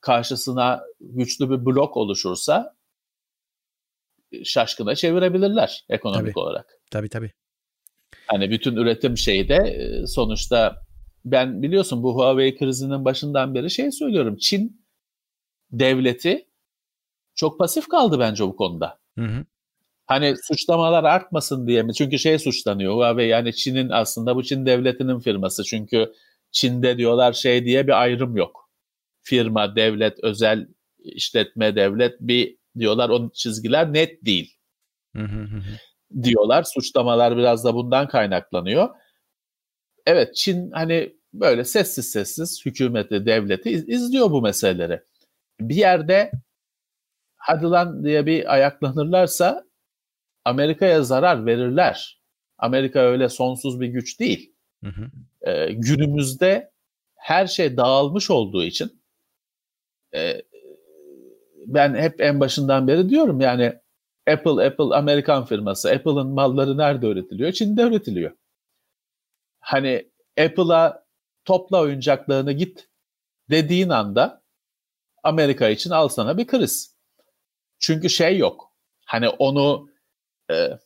karşısına güçlü bir blok oluşursa şaşkına çevirebilirler ekonomik tabii. olarak. Tabii tabii. Hani bütün üretim şeyi de e, sonuçta ben biliyorsun bu Huawei krizinin başından beri şey söylüyorum. Çin devleti çok pasif kaldı bence bu konuda. Hı hı. Hani suçlamalar artmasın diye mi? Çünkü şey suçlanıyor Huawei yani Çin'in aslında bu Çin devletinin firması. Çünkü Çin'de diyorlar şey diye bir ayrım yok. Firma, devlet, özel işletme, devlet bir diyorlar o çizgiler net değil. Diyorlar. Suçlamalar biraz da bundan kaynaklanıyor. Evet Çin hani böyle sessiz sessiz hükümeti, devleti izliyor bu meseleleri. Bir yerde hadi lan diye bir ayaklanırlarsa Amerika'ya zarar verirler. Amerika öyle sonsuz bir güç değil. Hı hı. Ee, günümüzde her şey dağılmış olduğu için e, ben hep en başından beri diyorum yani Apple, Apple Amerikan firması. Apple'ın malları nerede üretiliyor? Çin'de üretiliyor. Hani Apple'a topla oyuncaklarını git dediğin anda Amerika için al sana bir kriz. Çünkü şey yok. Hani onu e,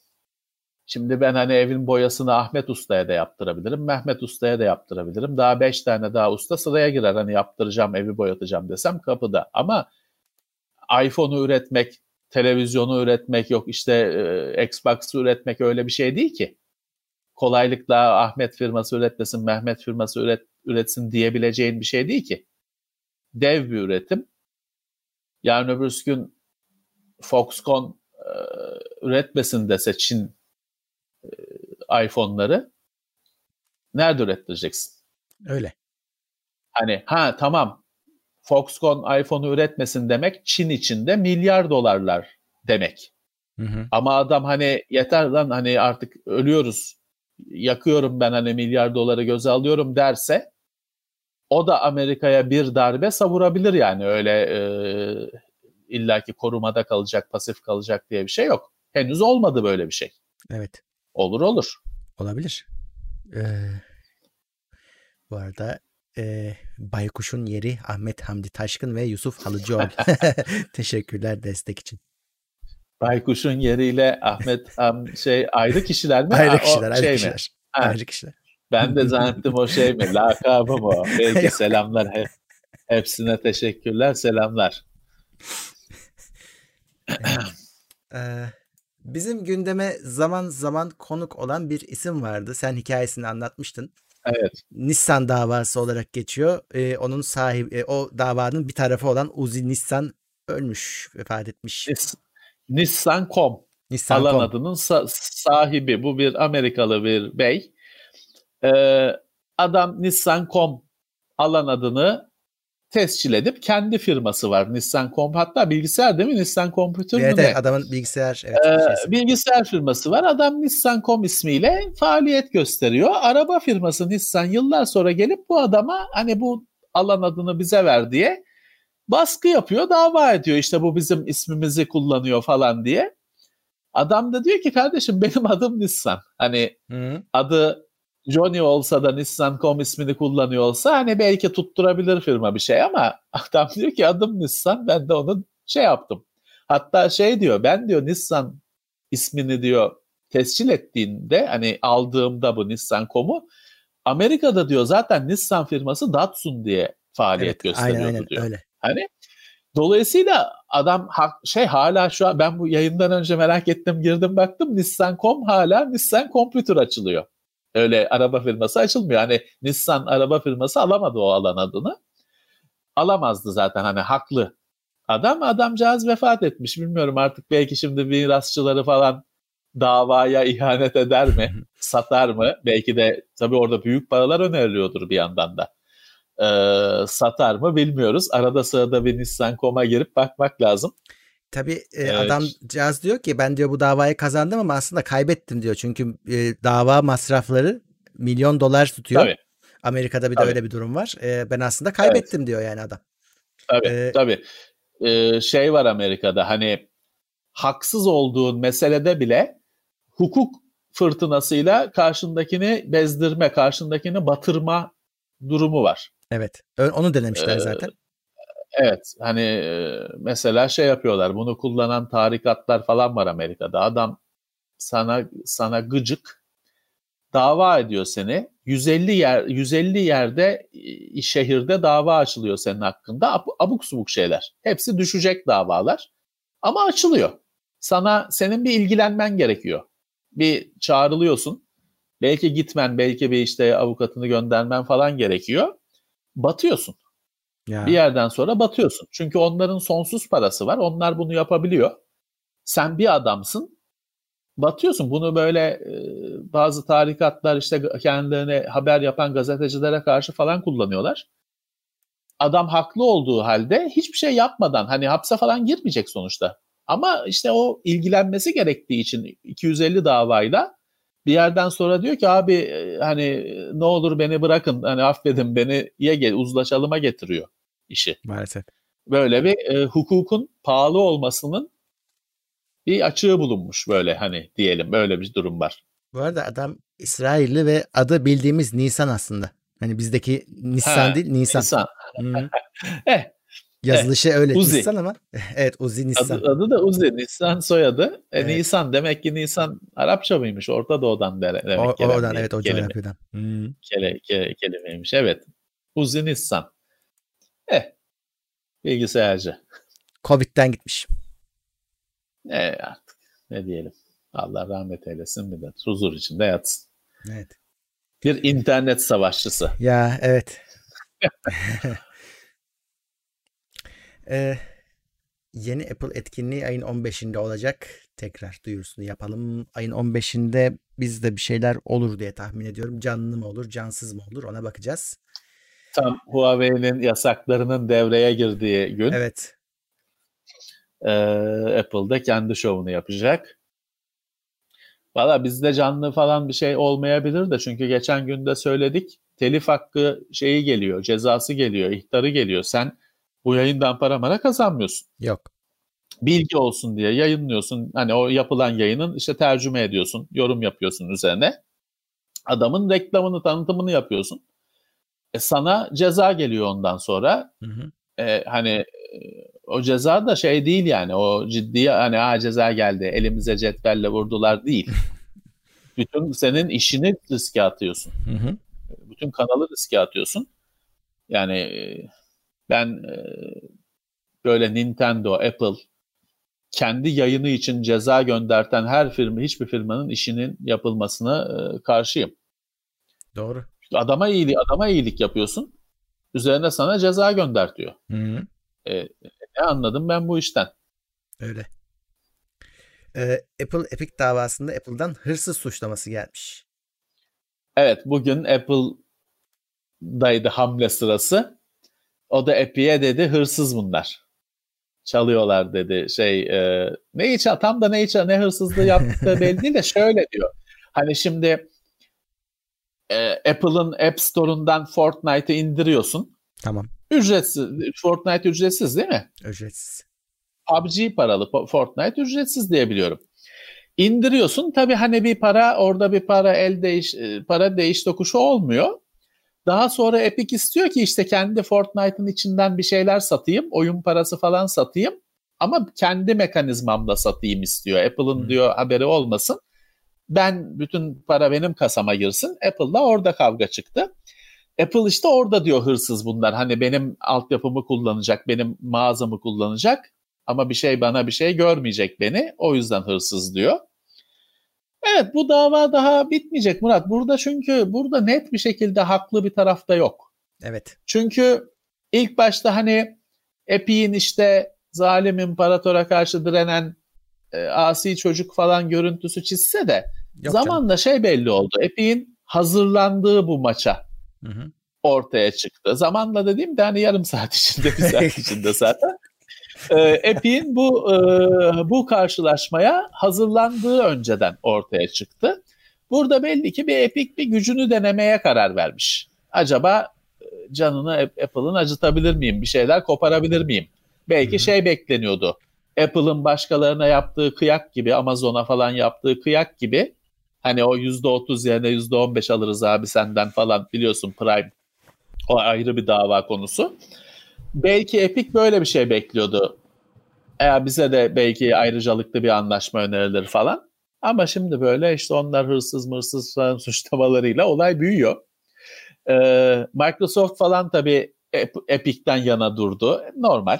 şimdi ben hani evin boyasını Ahmet Usta'ya da yaptırabilirim. Mehmet Usta'ya da yaptırabilirim. Daha beş tane daha usta sıraya girer. Hani yaptıracağım, evi boyatacağım desem kapıda. Ama iPhone'u üretmek, televizyonu üretmek yok işte e, Xbox'ı üretmek öyle bir şey değil ki. Kolaylıkla Ahmet firması üretmesin, Mehmet firması üret, üretsin diyebileceğin bir şey değil ki. Dev bir üretim. Yarın öbür gün Foxconn üretmesin dese Çin e, iPhone'ları nerede ürettireceksin? Öyle. Hani ha tamam Foxconn iPhone'u üretmesin demek Çin içinde milyar dolarlar demek. Hı hı. Ama adam hani yeter lan hani artık ölüyoruz yakıyorum ben hani milyar doları göze alıyorum derse o da Amerika'ya bir darbe savurabilir yani öyle e, illaki korumada kalacak, pasif kalacak diye bir şey yok. Henüz olmadı böyle bir şey. Evet. Olur olur. Olabilir. Ee, bu arada e, Baykuş'un yeri Ahmet Hamdi Taşkın ve Yusuf Halıcıoğlu. Teşekkürler destek için. Baykuş'un yeriyle Ahmet Ham şey ayrı kişiler mi? Ayrı kişiler, ayrı şey kişiler. Mi? Ha. Ayrı kişiler. Ben de zannettim o şey mi? Lakabı mı o? Belki selamlar. Hep, hepsine teşekkürler. Selamlar. Bizim gündeme zaman zaman konuk olan bir isim vardı. Sen hikayesini anlatmıştın. Evet. Nissan davası olarak geçiyor. Ee, onun sahibi, o davanın bir tarafı olan Uzi Nissan ölmüş, vefat etmiş. Nis, Nissan.com Nissan alan adının sa- sahibi. Bu bir Amerikalı bir bey. Ee, adam Nissan.com alan adını tescil edip kendi firması var Nissan.com. Hatta bilgisayar değil mi? Nissan Computer evet, mı evet, adamın bilgisayar evet, ee, bilgisayar firması var. Adam Nissan.com ismiyle faaliyet gösteriyor. Araba firması Nissan yıllar sonra gelip bu adama hani bu alan adını bize ver diye baskı yapıyor, dava ediyor. İşte bu bizim ismimizi kullanıyor falan diye. Adam da diyor ki kardeşim benim adım Nissan. Hani Hı. adı Johnny olsa da Nissan.com ismini kullanıyor olsa hani belki tutturabilir firma bir şey ama adam diyor ki adım Nissan ben de onu şey yaptım. Hatta şey diyor ben diyor Nissan ismini diyor tescil ettiğinde hani aldığımda bu Nissan.com'u Amerika'da diyor zaten Nissan firması Datsun diye faaliyet evet, gösteriyordu aynen, aynen, diyor. Öyle. Hani dolayısıyla adam şey hala şu an ben bu yayından önce merak ettim girdim baktım Nissan.com hala Nissan Computer açılıyor. Öyle araba firması açılmıyor. Hani Nissan araba firması alamadı o alan adını. Alamazdı zaten hani haklı adam. Adamcağız vefat etmiş. Bilmiyorum artık belki şimdi mirasçıları falan davaya ihanet eder mi? satar mı? Belki de tabii orada büyük paralar öneriliyordur bir yandan da. Ee, satar mı bilmiyoruz. Arada sırada bir Nissan.com'a girip bakmak lazım. Tabii e, evet. adam cihaz diyor ki ben diyor bu davayı kazandım ama aslında kaybettim diyor. Çünkü e, dava masrafları milyon dolar tutuyor. Tabii. Amerika'da bir de tabii. öyle bir durum var. E, ben aslında kaybettim evet. diyor yani adam. Tabii ee, tabii. Ee, şey var Amerika'da hani haksız olduğun meselede bile hukuk fırtınasıyla karşındakini bezdirme, karşındakini batırma durumu var. Evet. Onu denemişler ee, zaten. Evet hani mesela şey yapıyorlar bunu kullanan tarikatlar falan var Amerika'da. Adam sana sana gıcık dava ediyor seni. 150 yer 150 yerde şehirde dava açılıyor senin hakkında. Abuk subuk şeyler. Hepsi düşecek davalar. Ama açılıyor. Sana senin bir ilgilenmen gerekiyor. Bir çağrılıyorsun. Belki gitmen, belki bir işte avukatını göndermen falan gerekiyor. Batıyorsun. Ya. Bir yerden sonra batıyorsun. Çünkü onların sonsuz parası var. Onlar bunu yapabiliyor. Sen bir adamsın. Batıyorsun. Bunu böyle e, bazı tarikatlar işte kendilerine haber yapan gazetecilere karşı falan kullanıyorlar. Adam haklı olduğu halde hiçbir şey yapmadan hani hapse falan girmeyecek sonuçta. Ama işte o ilgilenmesi gerektiği için 250 davayla bir yerden sonra diyor ki abi e, hani ne olur beni bırakın hani affedin beni ye gel uzlaşalıma getiriyor işi. Maalesef. Böyle bir e, hukukun pahalı olmasının bir açığı bulunmuş böyle hani diyelim böyle bir durum var. Bu arada adam İsrailli ve adı bildiğimiz Nisan aslında. Hani bizdeki Nisan ha, değil Nisan. Nisan. eh, Yazılışı evet. öyle Uzi. Nisan ama evet Uzi Nisan. Adı, adı da Uzi Nisan soyadı. E, evet. Nisan demek ki Nisan Arapça mıymış? Orta Doğu'dan de, demek o, Oradan evet o coğrafyadan. Hmm. Kele, ke, kelimeymiş evet. Uzi Nisan. Eh bilgisayarcı. Covid'den gitmiş. E artık ne diyelim. Allah rahmet eylesin bir de huzur içinde yatsın. Evet. Bir internet savaşçısı. Ya evet. Ee, yeni Apple etkinliği ayın 15'inde olacak. Tekrar duyurusunu yapalım. Ayın 15'inde bizde bir şeyler olur diye tahmin ediyorum. Canlı mı olur, cansız mı olur ona bakacağız. Tam Huawei'nin yasaklarının devreye girdiği gün. Evet. Ee, Apple'da kendi şovunu yapacak. Valla bizde canlı falan bir şey olmayabilir de çünkü geçen günde söyledik telif hakkı şeyi geliyor, cezası geliyor, ihtarı geliyor. Sen bu yayından para mara kazanmıyorsun. Yok. Bilgi olsun diye yayınlıyorsun. Hani o yapılan yayının işte tercüme ediyorsun, yorum yapıyorsun üzerine. Adamın reklamını, tanıtımını yapıyorsun. E sana ceza geliyor ondan sonra. Hı hı. E, hani e, o ceza da şey değil yani o ciddi hani ha ceza geldi elimize cetvelle vurdular değil. Bütün senin işini riske atıyorsun. Hı hı. Bütün kanalı riske atıyorsun. Yani ben e, böyle Nintendo, Apple kendi yayını için ceza gönderten her firma, hiçbir firmanın işinin yapılmasına e, karşıyım. Doğru. Adama iyilik, adama iyilik yapıyorsun. Üzerine sana ceza gönder diyor. Hı E, ne anladım ben bu işten? Öyle. Ee, Apple Epic davasında Apple'dan hırsız suçlaması gelmiş. Evet bugün Apple'daydı hamle sırası. O da Epic'e dedi hırsız bunlar. Çalıyorlar dedi. Şey e, neyi çal tam da neyi çal ne hırsızlığı yaptığı belli değil de şöyle diyor. Hani şimdi e, Apple'ın App Store'undan Fortnite'ı indiriyorsun. Tamam. Ücretsiz. Fortnite ücretsiz değil mi? Ücretsiz. PUBG paralı, Fortnite ücretsiz diye biliyorum. İndiriyorsun. Tabii hani bir para orada bir para el değiş e, para değiş tokuşu olmuyor. Daha sonra Epic istiyor ki işte kendi Fortnite'ın içinden bir şeyler satayım, oyun parası falan satayım ama kendi mekanizmamda satayım istiyor. Apple'ın hmm. diyor haberi olmasın. Ben bütün para benim kasama girsin. Apple'la orada kavga çıktı. Apple işte orada diyor hırsız bunlar. Hani benim altyapımı kullanacak, benim mağazamı kullanacak ama bir şey bana bir şey görmeyecek beni. O yüzden hırsız diyor. Evet bu dava daha bitmeyecek Murat. Burada çünkü burada net bir şekilde haklı bir tarafta yok. Evet. Çünkü ilk başta hani Epic'in işte zalim imparatora karşı direnen e, asi çocuk falan görüntüsü çizse de yok zamanla canım. şey belli oldu. Epic'in hazırlandığı bu maça hı hı. ortaya çıktı. Zamanla dediğim de hani yarım saat içinde bir saat içinde zaten e, Epic'in bu e, bu karşılaşmaya hazırlandığı önceden ortaya çıktı. Burada belli ki bir Epic bir gücünü denemeye karar vermiş. Acaba e, canını Apple'ın acıtabilir miyim? Bir şeyler koparabilir miyim? Belki şey bekleniyordu. Apple'ın başkalarına yaptığı kıyak gibi, Amazon'a falan yaptığı kıyak gibi hani o %30 yerine %15 alırız abi senden falan biliyorsun Prime o ayrı bir dava konusu belki Epic böyle bir şey bekliyordu. Eğer bize de belki ayrıcalıklı bir anlaşma önerilir falan. Ama şimdi böyle işte onlar hırsız mırsız falan suçlamalarıyla olay büyüyor. Ee, Microsoft falan tabii Epic'ten yana durdu. Normal.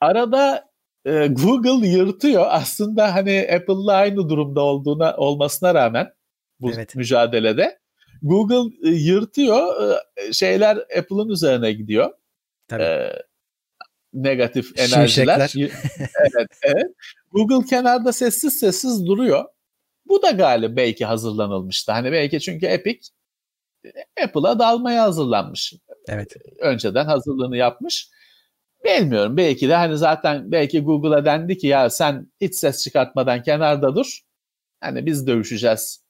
Arada e, Google yırtıyor. Aslında hani Apple'la aynı durumda olduğuna olmasına rağmen bu evet. mücadelede Google e, yırtıyor. E, şeyler Apple'ın üzerine gidiyor. Tabii. E, negatif enerjiler. evet, evet. Google kenarda sessiz sessiz duruyor. Bu da galiba belki hazırlanılmıştı. Hani belki çünkü Epic Apple'a dalmaya hazırlanmış. Evet. Önceden hazırlığını yapmış. Bilmiyorum. Belki de hani zaten belki Google'a dendi ki ya sen hiç ses çıkartmadan kenarda dur. Hani biz dövüşeceğiz.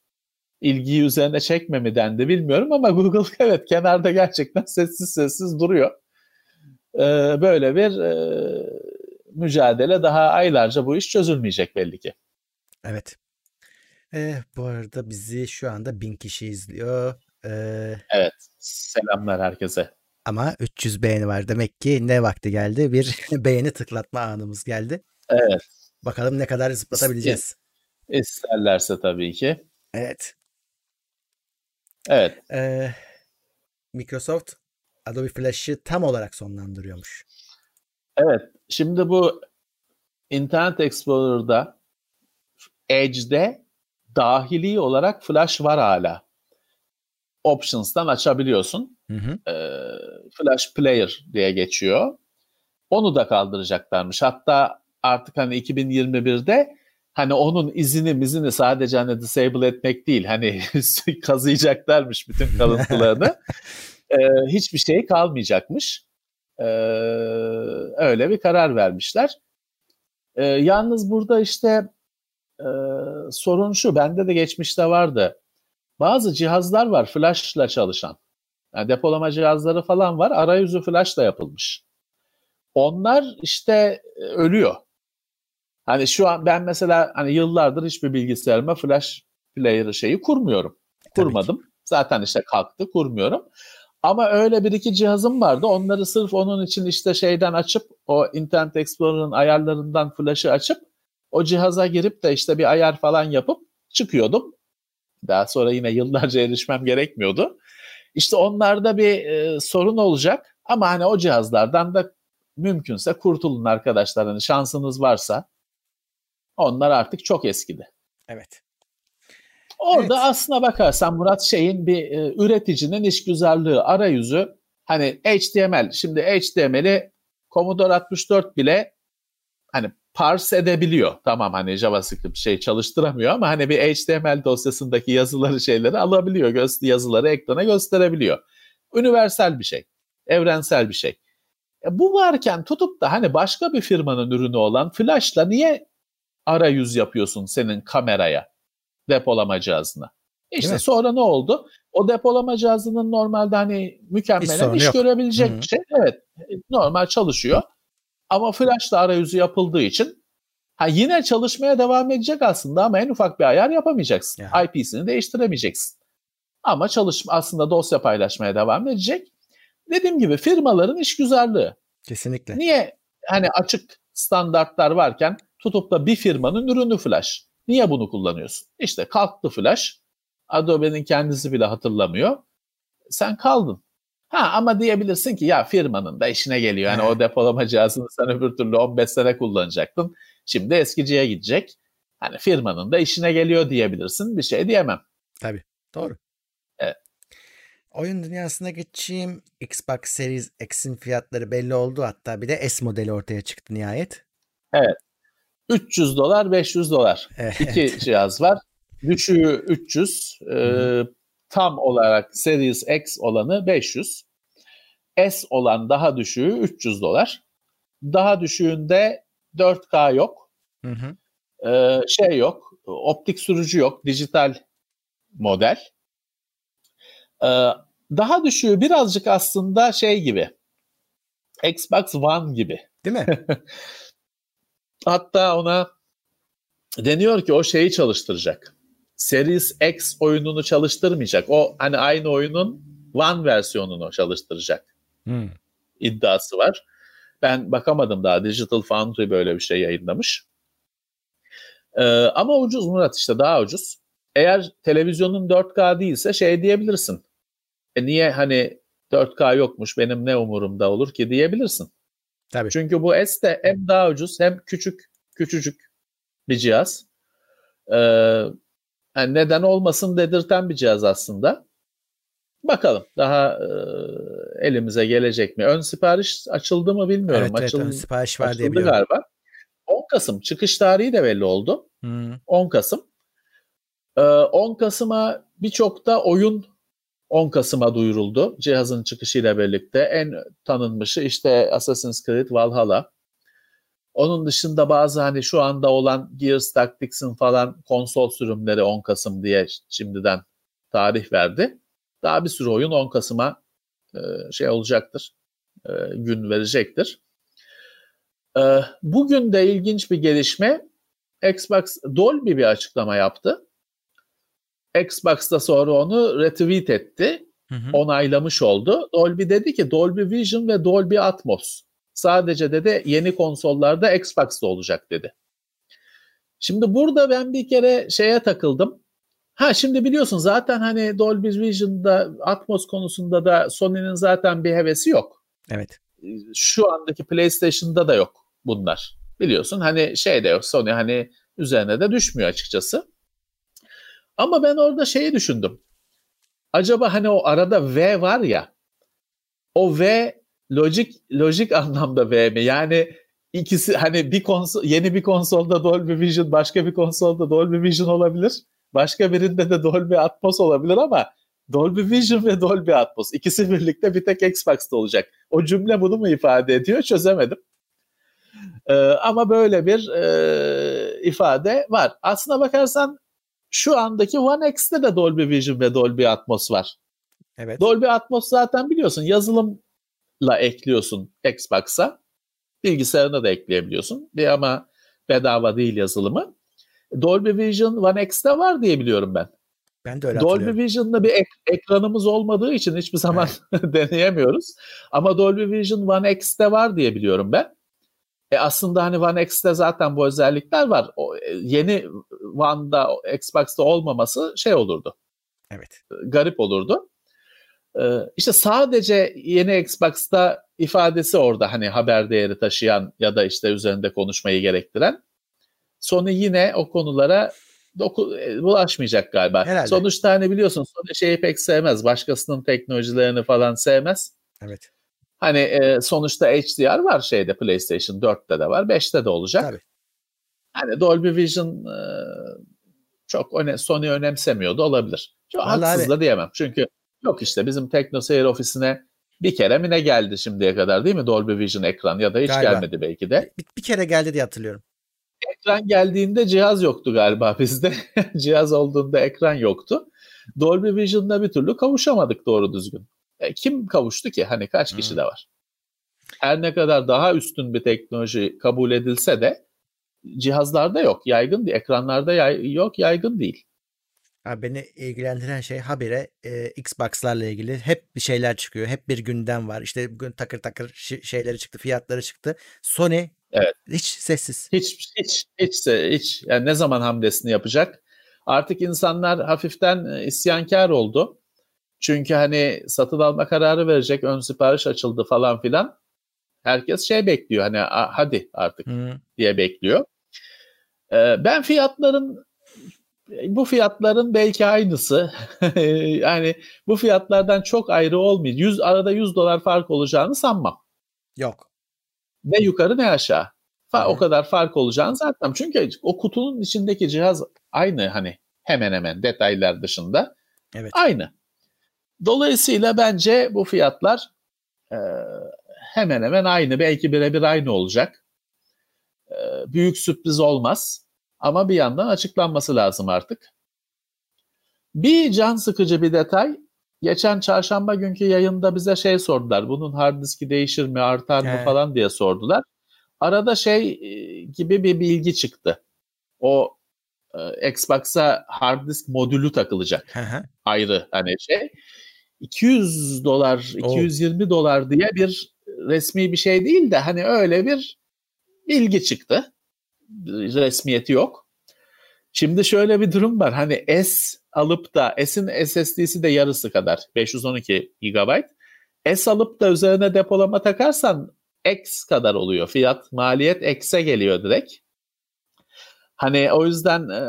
İlgiyi üzerine çekme mi dendi bilmiyorum ama Google evet kenarda gerçekten sessiz sessiz duruyor e, böyle bir e, mücadele daha aylarca bu iş çözülmeyecek belli ki. Evet. E, bu arada bizi şu anda bin kişi izliyor. E, evet. Selamlar herkese. Ama 300 beğeni var. Demek ki ne vakti geldi? Bir beğeni tıklatma anımız geldi. Evet. Bakalım ne kadar zıplatabileceğiz. İsterlerse tabii ki. Evet. Evet. Ee, Microsoft Adobe Flash'ı tam olarak sonlandırıyormuş. Evet. Şimdi bu Internet Explorer'da Edge'de dahili olarak Flash var hala. Options'tan açabiliyorsun. Hı hı. Ee, Flash Player diye geçiyor. Onu da kaldıracaklarmış. Hatta artık hani 2021'de hani onun izini mizini sadece hani disable etmek değil hani kazıyacaklarmış bütün kalıntılarını. e, hiçbir şey kalmayacakmış. E, öyle bir karar vermişler. E, yalnız burada işte e, sorun şu, bende de geçmişte vardı. Bazı cihazlar var flashla çalışan. Yani depolama cihazları falan var. Arayüzü flashla yapılmış. Onlar işte ölüyor. Hani şu an ben mesela hani yıllardır hiçbir bilgisayarıma flash player şeyi kurmuyorum. Kurmadım. Zaten işte kalktı kurmuyorum. Ama öyle bir iki cihazım vardı. Onları sırf onun için işte şeyden açıp o Internet Explorer'ın ayarlarından flash'ı açıp o cihaza girip de işte bir ayar falan yapıp çıkıyordum. Daha sonra yine yıllarca erişmem gerekmiyordu. İşte onlarda bir e, sorun olacak ama hani o cihazlardan da mümkünse kurtulun arkadaşlar. Hani şansınız varsa Onlar artık çok eskidi. Evet. Orada evet. aslına bakarsan Murat şeyin bir e, üreticinin işgüzarlığı arayüzü hani HTML şimdi HTML'i Commodore 64 bile hani parse edebiliyor. Tamam hani JavaScript şey çalıştıramıyor ama hani bir HTML dosyasındaki yazıları şeyleri alabiliyor. Göz, yazıları ekrana gösterebiliyor. Universal bir şey. Evrensel bir şey. E bu varken tutup da hani başka bir firmanın ürünü olan Flash'la niye arayüz yapıyorsun senin kameraya, depolama cihazına? İşte sonra ne oldu? O depolama cihazının normalde hani mükemmel iş yok. görebilecek Hı-hı. şey. Evet, normal çalışıyor. Ama Flash'la arayüzü yapıldığı için ha yine çalışmaya devam edecek aslında ama en ufak bir ayar yapamayacaksın. Yani. IP'sini değiştiremeyeceksin. Ama çalışma aslında dosya paylaşmaya devam edecek. Dediğim gibi firmaların işgüzarlığı. Kesinlikle. Niye hani açık standartlar varken tutup da bir firmanın ürünü Flash. Niye bunu kullanıyorsun? İşte kalktı Flash. Adobe'nin kendisi bile hatırlamıyor. Sen kaldın. Ha ama diyebilirsin ki ya firmanın da işine geliyor. Yani o depolama cihazını sen öbür türlü 15 sene kullanacaktın. Şimdi eskiciye gidecek. Hani firmanın da işine geliyor diyebilirsin. Bir şey diyemem. Tabii. Doğru. Evet. Oyun dünyasına geçeyim. Xbox Series X'in fiyatları belli oldu. Hatta bir de S modeli ortaya çıktı nihayet. Evet. 300 dolar, 500 dolar. Evet. İki cihaz var. Düşüğü 300, e, tam olarak Series X olanı 500. S olan daha düşüğü 300 dolar. Daha düşüğünde 4K yok. Hı hı. Ee, şey yok. Optik sürücü yok. Dijital model. Ee, daha düşüğü birazcık aslında şey gibi. Xbox One gibi. Değil mi? Hatta ona deniyor ki o şeyi çalıştıracak. Series X oyununu çalıştırmayacak. O hani aynı oyunun One versiyonunu çalıştıracak. Hmm. iddiası var. Ben bakamadım daha. Digital Foundry böyle bir şey yayınlamış. Ee, ama ucuz Murat işte daha ucuz. Eğer televizyonun 4K değilse şey diyebilirsin. E niye hani 4K yokmuş benim ne umurumda olur ki diyebilirsin. Tabii. Çünkü bu S de hem daha ucuz hem küçük küçücük bir cihaz. Ee, yani neden olmasın dedirten bir cihaz aslında. Bakalım daha e, elimize gelecek mi? Ön sipariş açıldı mı bilmiyorum. Evet, Açıl, evet ön sipariş var diye biliyorum. galiba. 10 Kasım çıkış tarihi de belli oldu. Hmm. 10 Kasım. Ee, 10 Kasım'a birçok da oyun 10 Kasım'a duyuruldu. Cihazın çıkışıyla birlikte en tanınmışı işte Assassin's Creed Valhalla. Onun dışında bazı hani şu anda olan Gears Tactics'in falan konsol sürümleri 10 Kasım diye şimdiden tarih verdi. Daha bir sürü oyun 10 Kasım'a e, şey olacaktır, e, gün verecektir. E, bugün de ilginç bir gelişme. Xbox Dolby bir açıklama yaptı. Xbox da sonra onu retweet etti. Hı hı. Onaylamış oldu. Dolby dedi ki Dolby Vision ve Dolby Atmos sadece dedi yeni konsollarda Xbox'ta olacak dedi. Şimdi burada ben bir kere şeye takıldım. Ha şimdi biliyorsun zaten hani Dolby Vision'da Atmos konusunda da Sony'nin zaten bir hevesi yok. Evet. Şu andaki PlayStation'da da yok bunlar. Biliyorsun hani şey de yok Sony hani üzerine de düşmüyor açıkçası. Ama ben orada şeyi düşündüm. Acaba hani o arada V var ya o V lojik lojik anlamda V mi? Yani ikisi hani bir konsol yeni bir konsolda Dolby Vision başka bir konsolda Dolby Vision olabilir. Başka birinde de Dolby Atmos olabilir ama Dolby Vision ve Dolby Atmos ikisi birlikte bir tek Xbox'ta olacak. O cümle bunu mu ifade ediyor çözemedim. Ee, ama böyle bir e, ifade var. Aslına bakarsan şu andaki One X'te de Dolby Vision ve Dolby Atmos var. Evet. Dolby Atmos zaten biliyorsun yazılımla ekliyorsun Xbox'a. Bilgisayarına da ekleyebiliyorsun. Bir ama bedava değil yazılımı. Dolby Vision One X'te var diye biliyorum ben. Ben de öyle Dolby Vision'da bir ek- ekranımız olmadığı için hiçbir zaman evet. deneyemiyoruz. Ama Dolby Vision One X'te var diye biliyorum ben. E aslında hani One X'te zaten bu özellikler var. O, e, yeni One'da, Xbox'ta olmaması şey olurdu. Evet. E, garip olurdu. Ee, işte sadece yeni Xbox'ta ifadesi orada hani haber değeri taşıyan ya da işte üzerinde konuşmayı gerektiren Sony yine o konulara doku, e, bulaşmayacak galiba. Herhalde. Sonuçta hani biliyorsun Sony şeyi pek sevmez. Başkasının teknolojilerini falan sevmez. Evet. Hani e, sonuçta HDR var şeyde PlayStation 4'te de var, 5'te de olacak. Tabii. Hani Dolby Vision e, çok öne, Sony önemsemiyordu olabilir. Çok haksız da diyemem. Çünkü yok işte bizim TeknoSeyir ofisine bir kere mi ne geldi şimdiye kadar değil mi Dolby Vision ekran ya da hiç galiba. gelmedi belki de. Bir, bir kere geldi diye hatırlıyorum. Ekran geldiğinde cihaz yoktu galiba bizde. cihaz olduğunda ekran yoktu. Dolby Vision'da bir türlü kavuşamadık doğru düzgün. E, kim kavuştu ki? Hani kaç hmm. kişi de var? Her ne kadar daha üstün bir teknoloji kabul edilse de cihazlarda yok. Yaygın değil. Ekranlarda yay, yok. Yaygın değil. Ha, beni ilgilendiren şey habire e, Xbox'larla ilgili hep bir şeyler çıkıyor. Hep bir gündem var. İşte bugün takır takır şeyleri çıktı, fiyatları çıktı. Sony evet. hiç sessiz. Hiç hiç hiç hiç yani ne zaman hamlesini yapacak? Artık insanlar hafiften e, isyankar oldu. Çünkü hani satın alma kararı verecek, ön sipariş açıldı falan filan. Herkes şey bekliyor hani hadi artık hmm. diye bekliyor. Ee, ben fiyatların bu fiyatların belki aynısı. yani bu fiyatlardan çok ayrı olmayacak. 100 arada 100 dolar fark olacağını sanmam. Yok. Ne yukarı ne aşağı. Fa- o kadar fark olacağını zaten. Çünkü o kutunun içindeki cihaz aynı hani hemen hemen detaylar dışında. Evet. Aynı. Dolayısıyla bence bu fiyatlar e, hemen hemen aynı. Belki birebir aynı olacak. E, büyük sürpriz olmaz. Ama bir yandan açıklanması lazım artık. Bir can sıkıcı bir detay. Geçen çarşamba günkü yayında bize şey sordular. Bunun hard diski değişir mi, artar mı evet. falan diye sordular. Arada şey e, gibi bir bilgi çıktı. O e, Xbox'a hard disk modülü takılacak. Ayrı hani şey. 200 dolar, 220 oh. dolar diye bir resmi bir şey değil de hani öyle bir bilgi çıktı resmiyeti yok. Şimdi şöyle bir durum var. Hani S alıp da S'in SSD'si de yarısı kadar 512 GB. S alıp da üzerine depolama takarsan X kadar oluyor. Fiyat, maliyet X'e geliyor direkt. Hani o yüzden e,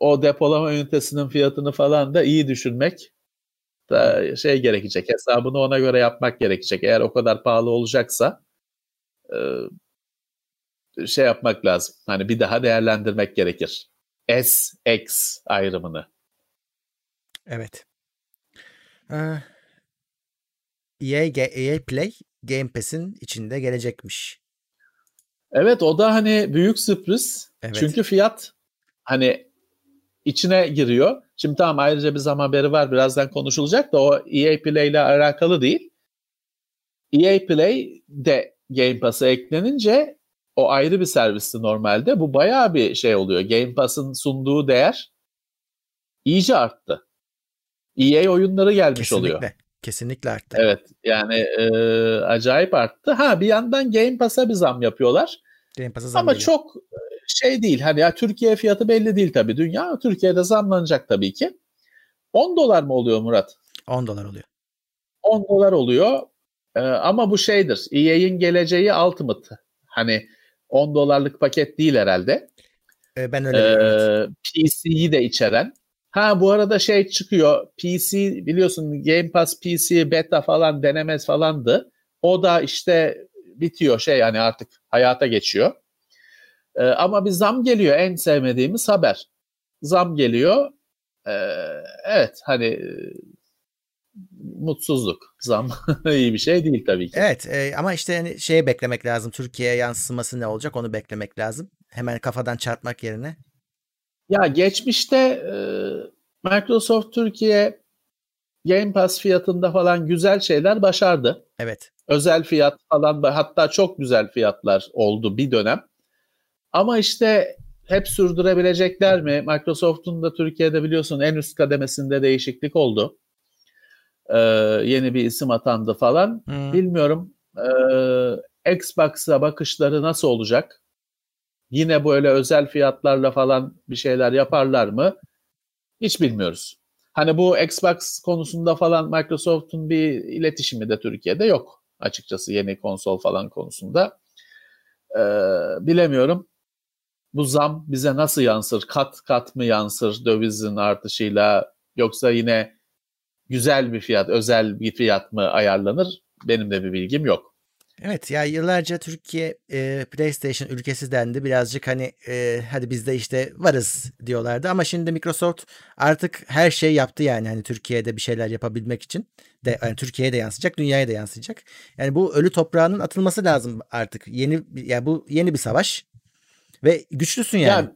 o depolama ünitesinin fiyatını falan da iyi düşünmek da şey gerekecek. Hesabını ona göre yapmak gerekecek. Eğer o kadar pahalı olacaksa e, şey yapmak lazım. Hani bir daha değerlendirmek gerekir. S, X ayrımını. Evet. Ee, EA, EA Play Game Pass'in içinde gelecekmiş. Evet o da hani büyük sürpriz. Evet. Çünkü fiyat hani içine giriyor. Şimdi tamam ayrıca bir zaman haberi var birazdan konuşulacak da o EA Play ile alakalı değil. EA Play de Game Pass'a eklenince o ayrı bir servisti normalde. Bu bayağı bir şey oluyor. Game Pass'ın sunduğu değer iyice arttı. EA oyunları gelmiş Kesinlikle. oluyor. Kesinlikle arttı. Evet yani e, acayip arttı. Ha bir yandan Game Pass'a bir zam yapıyorlar. Game Pass'a zam Ama geliyor. çok şey değil. Hani ya Türkiye fiyatı belli değil tabii. Dünya Türkiye'de zamlanacak tabii ki. 10 dolar mı oluyor Murat? 10 dolar oluyor. 10 dolar oluyor. Ee, ama bu şeydir. EA'in geleceği Ultimate. Hani 10 dolarlık paket değil herhalde. E, ben öyle ee, PC'yi de içeren. Ha bu arada şey çıkıyor. PC biliyorsun Game Pass PC beta falan denemez falandı. O da işte bitiyor şey yani artık hayata geçiyor. Ee, ama bir zam geliyor en sevmediğimiz haber. Zam geliyor. Ee, evet hani mutsuzluk. Zam iyi bir şey değil tabii ki. Evet e, ama işte yani şeye beklemek lazım. Türkiye'ye yansıması ne olacak onu beklemek lazım. Hemen kafadan çarpmak yerine. Ya geçmişte e, Microsoft Türkiye Game Pass fiyatında falan güzel şeyler başardı. Evet. Özel fiyat falan hatta çok güzel fiyatlar oldu bir dönem. Ama işte hep sürdürebilecekler mi? Microsoft'un da Türkiye'de biliyorsun en üst kademesinde değişiklik oldu e, yeni bir isim atandı falan. Hmm. Bilmiyorum e, Xbox'a bakışları nasıl olacak? Yine böyle özel fiyatlarla falan bir şeyler yaparlar mı? Hiç bilmiyoruz. Hani bu Xbox konusunda falan Microsoft'un bir iletişimi de Türkiye'de yok açıkçası yeni konsol falan konusunda. Ee, bilemiyorum. Bu zam bize nasıl yansır? Kat kat mı yansır dövizin artışıyla yoksa yine güzel bir fiyat, özel bir fiyat mı ayarlanır? Benim de bir bilgim yok. Evet ya yıllarca Türkiye e, PlayStation ülkesi dendi. Birazcık hani e, hadi biz de işte varız diyorlardı ama şimdi Microsoft artık her şey yaptı yani hani Türkiye'de bir şeyler yapabilmek için de yani Türkiye'ye de yansıyacak, dünyaya da yansıyacak. Yani bu ölü toprağının atılması lazım artık. Yeni ya yani bu yeni bir savaş ve güçlüsün yani. yani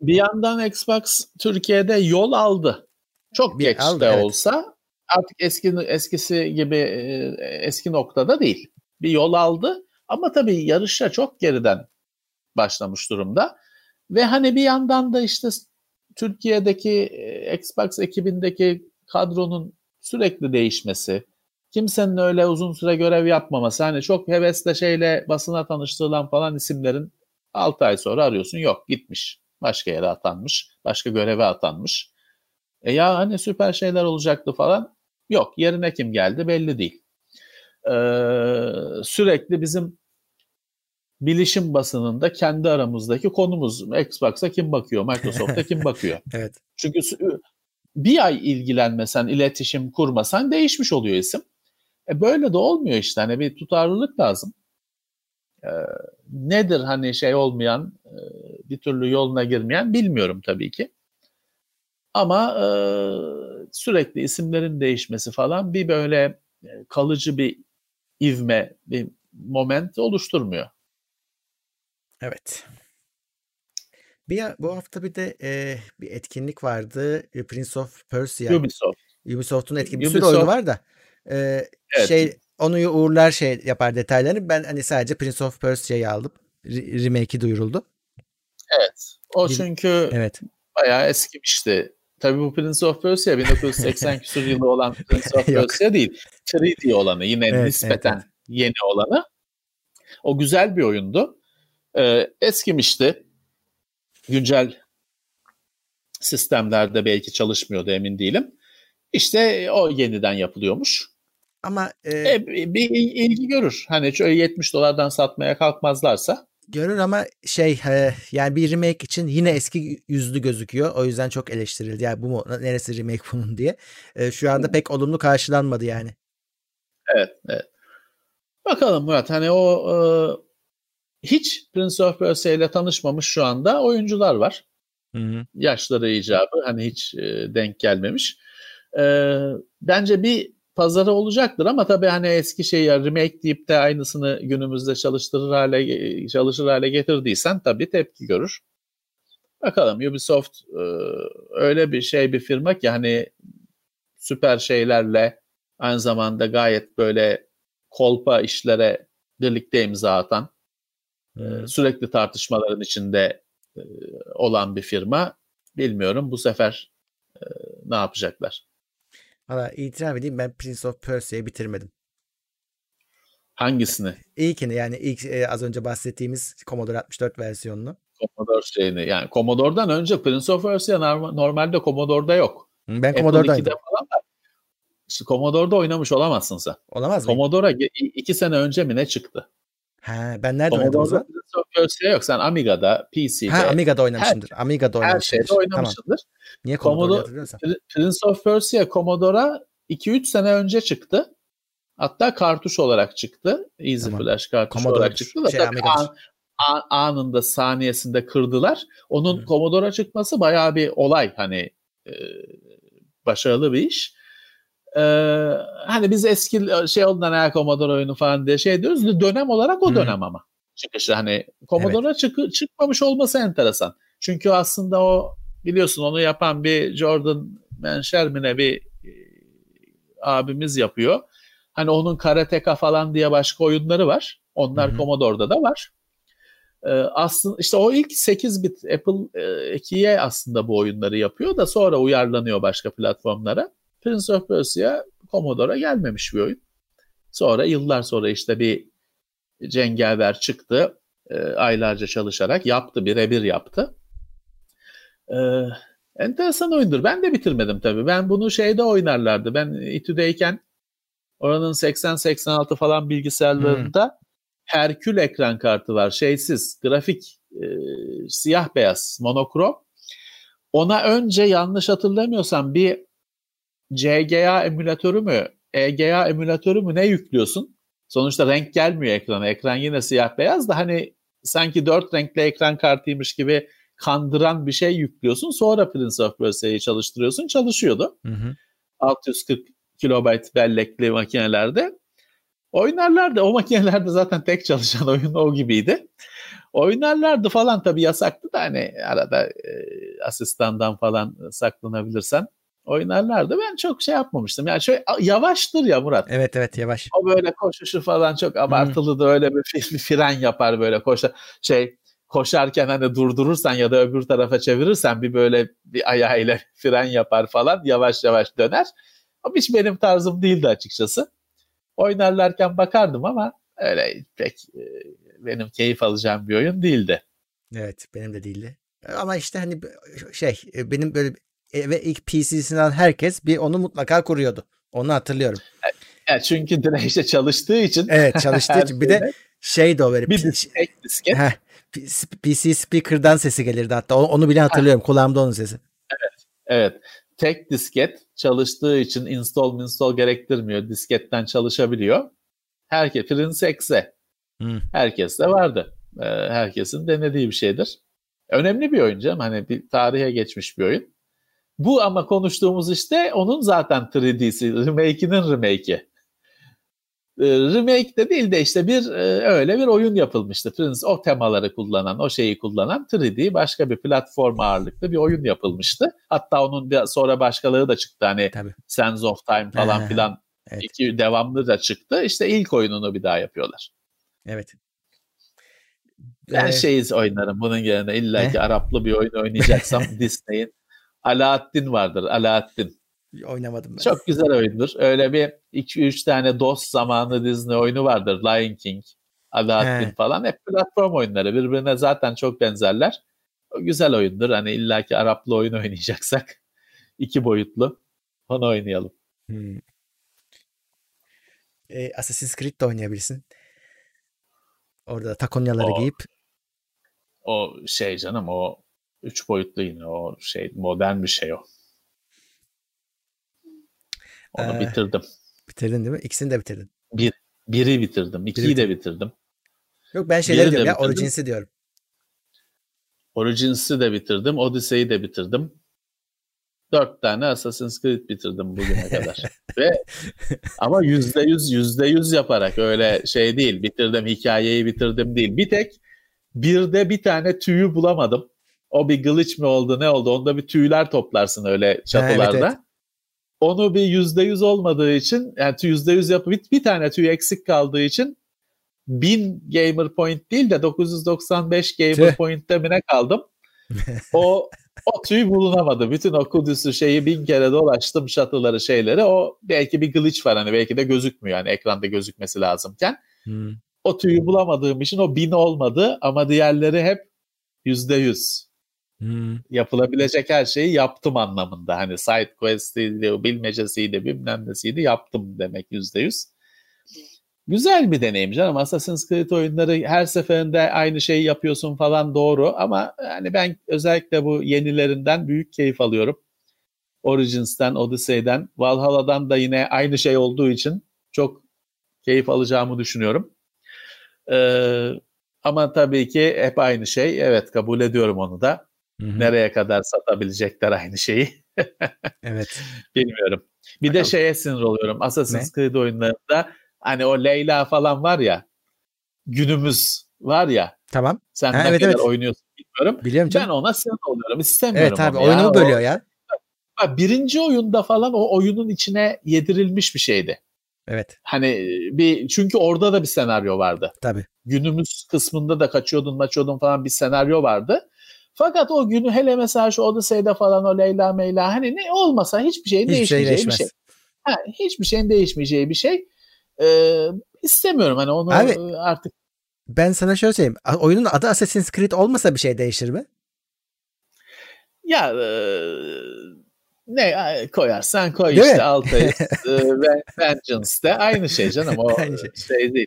bir yandan Xbox Türkiye'de yol aldı. Çok bir geç aldı, de evet. olsa artık eski eskisi gibi eski noktada değil bir yol aldı. Ama tabii yarışa çok geriden başlamış durumda. Ve hani bir yandan da işte Türkiye'deki e, Xbox ekibindeki kadronun sürekli değişmesi, kimsenin öyle uzun süre görev yapmaması, hani çok hevesle şeyle basına tanıştırılan falan isimlerin 6 ay sonra arıyorsun yok gitmiş. Başka yere atanmış, başka göreve atanmış. E ya hani süper şeyler olacaktı falan. Yok yerine kim geldi belli değil e, sürekli bizim bilişim basınında kendi aramızdaki konumuz. Xbox'a kim bakıyor, Microsoft'a kim bakıyor? evet. Çünkü bir ay ilgilenmesen, iletişim kurmasan değişmiş oluyor isim. E böyle de olmuyor işte. Hani bir tutarlılık lazım. E, nedir hani şey olmayan, e, bir türlü yoluna girmeyen bilmiyorum tabii ki. Ama e, sürekli isimlerin değişmesi falan bir böyle kalıcı bir ivme, bir moment oluşturmuyor. Evet. Bir bu hafta bir de e, bir etkinlik vardı. Prince of Persia. Ubisoft. Ubisoft'un etkinliği. Bir sürü oyunu var da. E, evet. Şey onu uğurlar şey yapar detaylarını. Ben hani sadece Prince of Persia'yı aldım. R- remake'i duyuruldu. Evet. O çünkü evet. bayağı eskimişti. Tabii bu Prince of Persia 1980 küsur yılı olan Prince of Persia değil. 3D olanı yine evet, nispeten evet, evet. yeni olanı. O güzel bir oyundu. Ee, eskimişti. Güncel sistemlerde belki çalışmıyordu emin değilim. İşte o yeniden yapılıyormuş. Ama e, e, bir ilgi görür. Hani şöyle 70 dolardan satmaya kalkmazlarsa görür ama şey e, yani bir remake için yine eski yüzlü gözüküyor. O yüzden çok eleştirildi. Yani bu mu neresi remake bunun diye. E, şu anda pek olumlu karşılanmadı yani. Evet, evet. Bakalım Murat hani o e, hiç Prince of Persia ile tanışmamış şu anda oyuncular var. Hı hı. Yaşları icabı hani hiç e, denk gelmemiş. E, bence bir pazarı olacaktır ama tabii hani eski şeyi remake deyip de aynısını günümüzde çalıştırır hale çalışır hale getirdiysen tabii tepki görür. Bakalım Ubisoft e, öyle bir şey bir firma ki hani süper şeylerle aynı zamanda gayet böyle kolpa işlere birlikte imza atan hmm. sürekli tartışmaların içinde e, olan bir firma. Bilmiyorum bu sefer ne yapacaklar. Valla itiraf edeyim ben Prince of Persia'yı bitirmedim. Hangisini? İlkini yani ilk e, az önce bahsettiğimiz Commodore 64 versiyonunu. Commodore şeyini yani Commodore'dan önce Prince of Persia normalde Commodore'da yok. Ben Commodore'daydım. falan da işte Commodore'da oynamış olamazsın sen. Olamaz mı? Commodore'a iki sene önce mi ne çıktı? Ha, ben nerede oynadım o zaman? Persia yok. Sen Amiga'da, PC'de. Ha, Amiga'da oynamışsındır. Her, Amiga'da oynamışsındır. Her şeyde oynamışsındır. Tamam. Niye Commodore Prince of Persia Commodore'a 2-3 sene önce çıktı. Hatta kartuş olarak çıktı. Easy tamam. Flash kartuş Commodore olarak çıktı da şey, an, an, anında saniyesinde kırdılar. Onun hmm. Commodore'a çıkması bayağı bir olay hani e, başarılı bir iş. Ee, hani biz eski şey oldular ya Commodore oyunu falan diye şey diyoruz. Dönem olarak o dönem hmm. ama çıkışı hani Commodore'a evet. çık, çıkmamış olması enteresan. Çünkü aslında o biliyorsun onu yapan bir Jordan Menşermine bir e, abimiz yapıyor. Hani onun Karateka falan diye başka oyunları var. Onlar Hı-hı. Commodore'da da var. Ee, aslında işte o ilk 8 bit Apple e, 2'ye aslında bu oyunları yapıyor da sonra uyarlanıyor başka platformlara. Prince of Persia Commodore'a gelmemiş bir oyun. Sonra yıllar sonra işte bir cengaver çıktı. E, aylarca çalışarak yaptı, birebir yaptı. Ee, enteresan oyundur. Ben de bitirmedim tabii. Ben bunu şeyde oynarlardı. Ben İTÜ'deyken oranın 80-86 falan bilgisayarlarında hmm. Herkül ekran kartı var. Şeysiz, grafik, e, siyah beyaz, monokrom. Ona önce yanlış hatırlamıyorsam bir CGA emülatörü mü, EGA emülatörü mü ne yüklüyorsun? Sonuçta renk gelmiyor ekrana. Ekran yine siyah beyaz da hani sanki dört renkli ekran kartıymış gibi kandıran bir şey yüklüyorsun. Sonra Prince of Persia'yı çalıştırıyorsun. Çalışıyordu. Hı hı. 640 kilobayt bellekli makinelerde. Oynarlardı. O makinelerde zaten tek çalışan oyun o gibiydi. Oynarlardı falan tabii yasaktı da hani arada e, asistandan falan saklanabilirsen oynarlardı. Ben çok şey yapmamıştım. Yani şöyle yavaştır ya Murat. Evet evet yavaş. O böyle koşuşu falan çok abartılı da öyle bir, bir fren yapar böyle koşa şey koşarken hani durdurursan ya da öbür tarafa çevirirsen bir böyle bir ayağıyla fren yapar falan yavaş yavaş döner. O hiç benim tarzım değildi açıkçası. Oynarlarken bakardım ama öyle pek e, benim keyif alacağım bir oyun değildi. Evet benim de değildi. Ama işte hani şey e, benim böyle eve ilk PC'sini alan herkes bir onu mutlaka kuruyordu. Onu hatırlıyorum. Ya çünkü direğe çalıştığı için. Evet çalıştığı için. Bir de şey de o böyle. Bir disket. disket. Heh, PC speaker'dan sesi gelirdi hatta. Onu bile hatırlıyorum. Kulağımda onun sesi. Evet. Evet. Tek disket çalıştığı için install install gerektirmiyor. Disketten çalışabiliyor. Herkes Prince X'e. Hmm. Herkes de vardı. Ee, herkesin denediği bir şeydir. Önemli bir oyun canım. Hani bir tarihe geçmiş bir oyun. Bu ama konuştuğumuz işte onun zaten 3D'si. Remake'inin remake'i. Ee, remake de değil de işte bir e, öyle bir oyun yapılmıştı. Prince o temaları kullanan, o şeyi kullanan 3D başka bir platform ağırlıklı bir oyun yapılmıştı. Hatta onun sonra başkaları da çıktı hani Tabii. Sense of Time falan filan evet. iki devamlı da çıktı. İşte ilk oyununu bir daha yapıyorlar. Evet. Ben ee, şeyiz oynarım bunun yerine illa ki Araplı bir oyun oynayacaksam Disney'in Alaaddin vardır. Alaaddin. Oynamadım ben. Çok güzel oyundur. Öyle bir 2-3 tane DOS zamanlı Disney oyunu vardır. Lion King, Alaaddin He. falan. Hep platform oyunları. Birbirine zaten çok benzerler. O güzel oyundur. Hani illaki Araplı oyun oynayacaksak iki boyutlu onu oynayalım. Hmm. E, Assassin's Creed de oynayabilirsin. Orada takonyaları o, giyip. O şey canım o üç boyutlu yine o şey modern bir şey o. Onu ee, bitirdim. Bitirdin değil mi? İkisini de bitirdin. Bir, biri bitirdim. İkiyi biri de bitirdim. Yok ben şeyleri diyorum ya Origins'i diyorum. Origins'i de bitirdim. Odyssey'i de bitirdim. Dört tane Assassin's Creed bitirdim bugüne kadar. Ve ama yüzde yüz yüzde yüz yaparak öyle şey değil. Bitirdim hikayeyi bitirdim değil. Bir tek bir de bir tane tüyü bulamadım. O bir glitch mi oldu ne oldu? Onda bir tüyler toplarsın öyle çatılarda. Evet, evet onu bir yüzde yüz olmadığı için yani yüzde yüz yapıp bir, bir tane tüy eksik kaldığı için 1000 gamer point değil de 995 gamer Tüh. point'te mi ne kaldım? o o tüy bulunamadı. Bütün o Kudüs'ü şeyi bin kere dolaştım şatıları şeyleri. O belki bir glitch var hani belki de gözükmüyor yani ekranda gözükmesi lazımken. Hmm. O tüyü bulamadığım için o bin olmadı ama diğerleri hep yüzde yüz. Hmm. Yapılabilecek her şeyi yaptım anlamında. Hani side quest'iydi, bilmecesiydi, bilmem nesiydi yaptım demek yüzde yüz. Güzel bir deneyim canım. Assassin's Creed oyunları her seferinde aynı şeyi yapıyorsun falan doğru ama yani ben özellikle bu yenilerinden büyük keyif alıyorum. Origins'ten, Odyssey'den, Valhalla'dan da yine aynı şey olduğu için çok keyif alacağımı düşünüyorum. Ee, ama tabii ki hep aynı şey. Evet kabul ediyorum onu da. Hı-hı. Nereye kadar satabilecekler aynı şeyi? evet. Bilmiyorum. Bir Bakalım. de şeye sinir oluyorum. Assassin's Creed oyunlarında hani o Leyla falan var ya günümüz var ya. Tamam. Sen ha, ne evet, kadar evet. oynuyorsun bilmiyorum. Biliyorum canım. Ben ona sinir oluyorum. İstemiyorum Evet abi oyunu ya. bölüyor ya. Birinci oyunda falan o oyunun içine yedirilmiş bir şeydi. Evet. Hani bir çünkü orada da bir senaryo vardı. Tabii. Günümüz kısmında da kaçıyordun maçıyordun falan bir senaryo vardı. Fakat o günü hele mesela şu Odyssey'de falan o Leyla Meyla hani ne olmasa hiçbir şeyin hiçbir değişmeyeceği şey bir şey. Ha, hiçbir şeyin değişmeyeceği bir şey. Ee, istemiyorum hani onu Abi, artık. Ben sana şöyle söyleyeyim. Oyunun adı Assassin's Creed olmasa bir şey değişir mi? Ya e, ne koyarsan koy Değil işte Altay'ı e, Vengeance'de aynı şey canım o aynı şey. şey değil.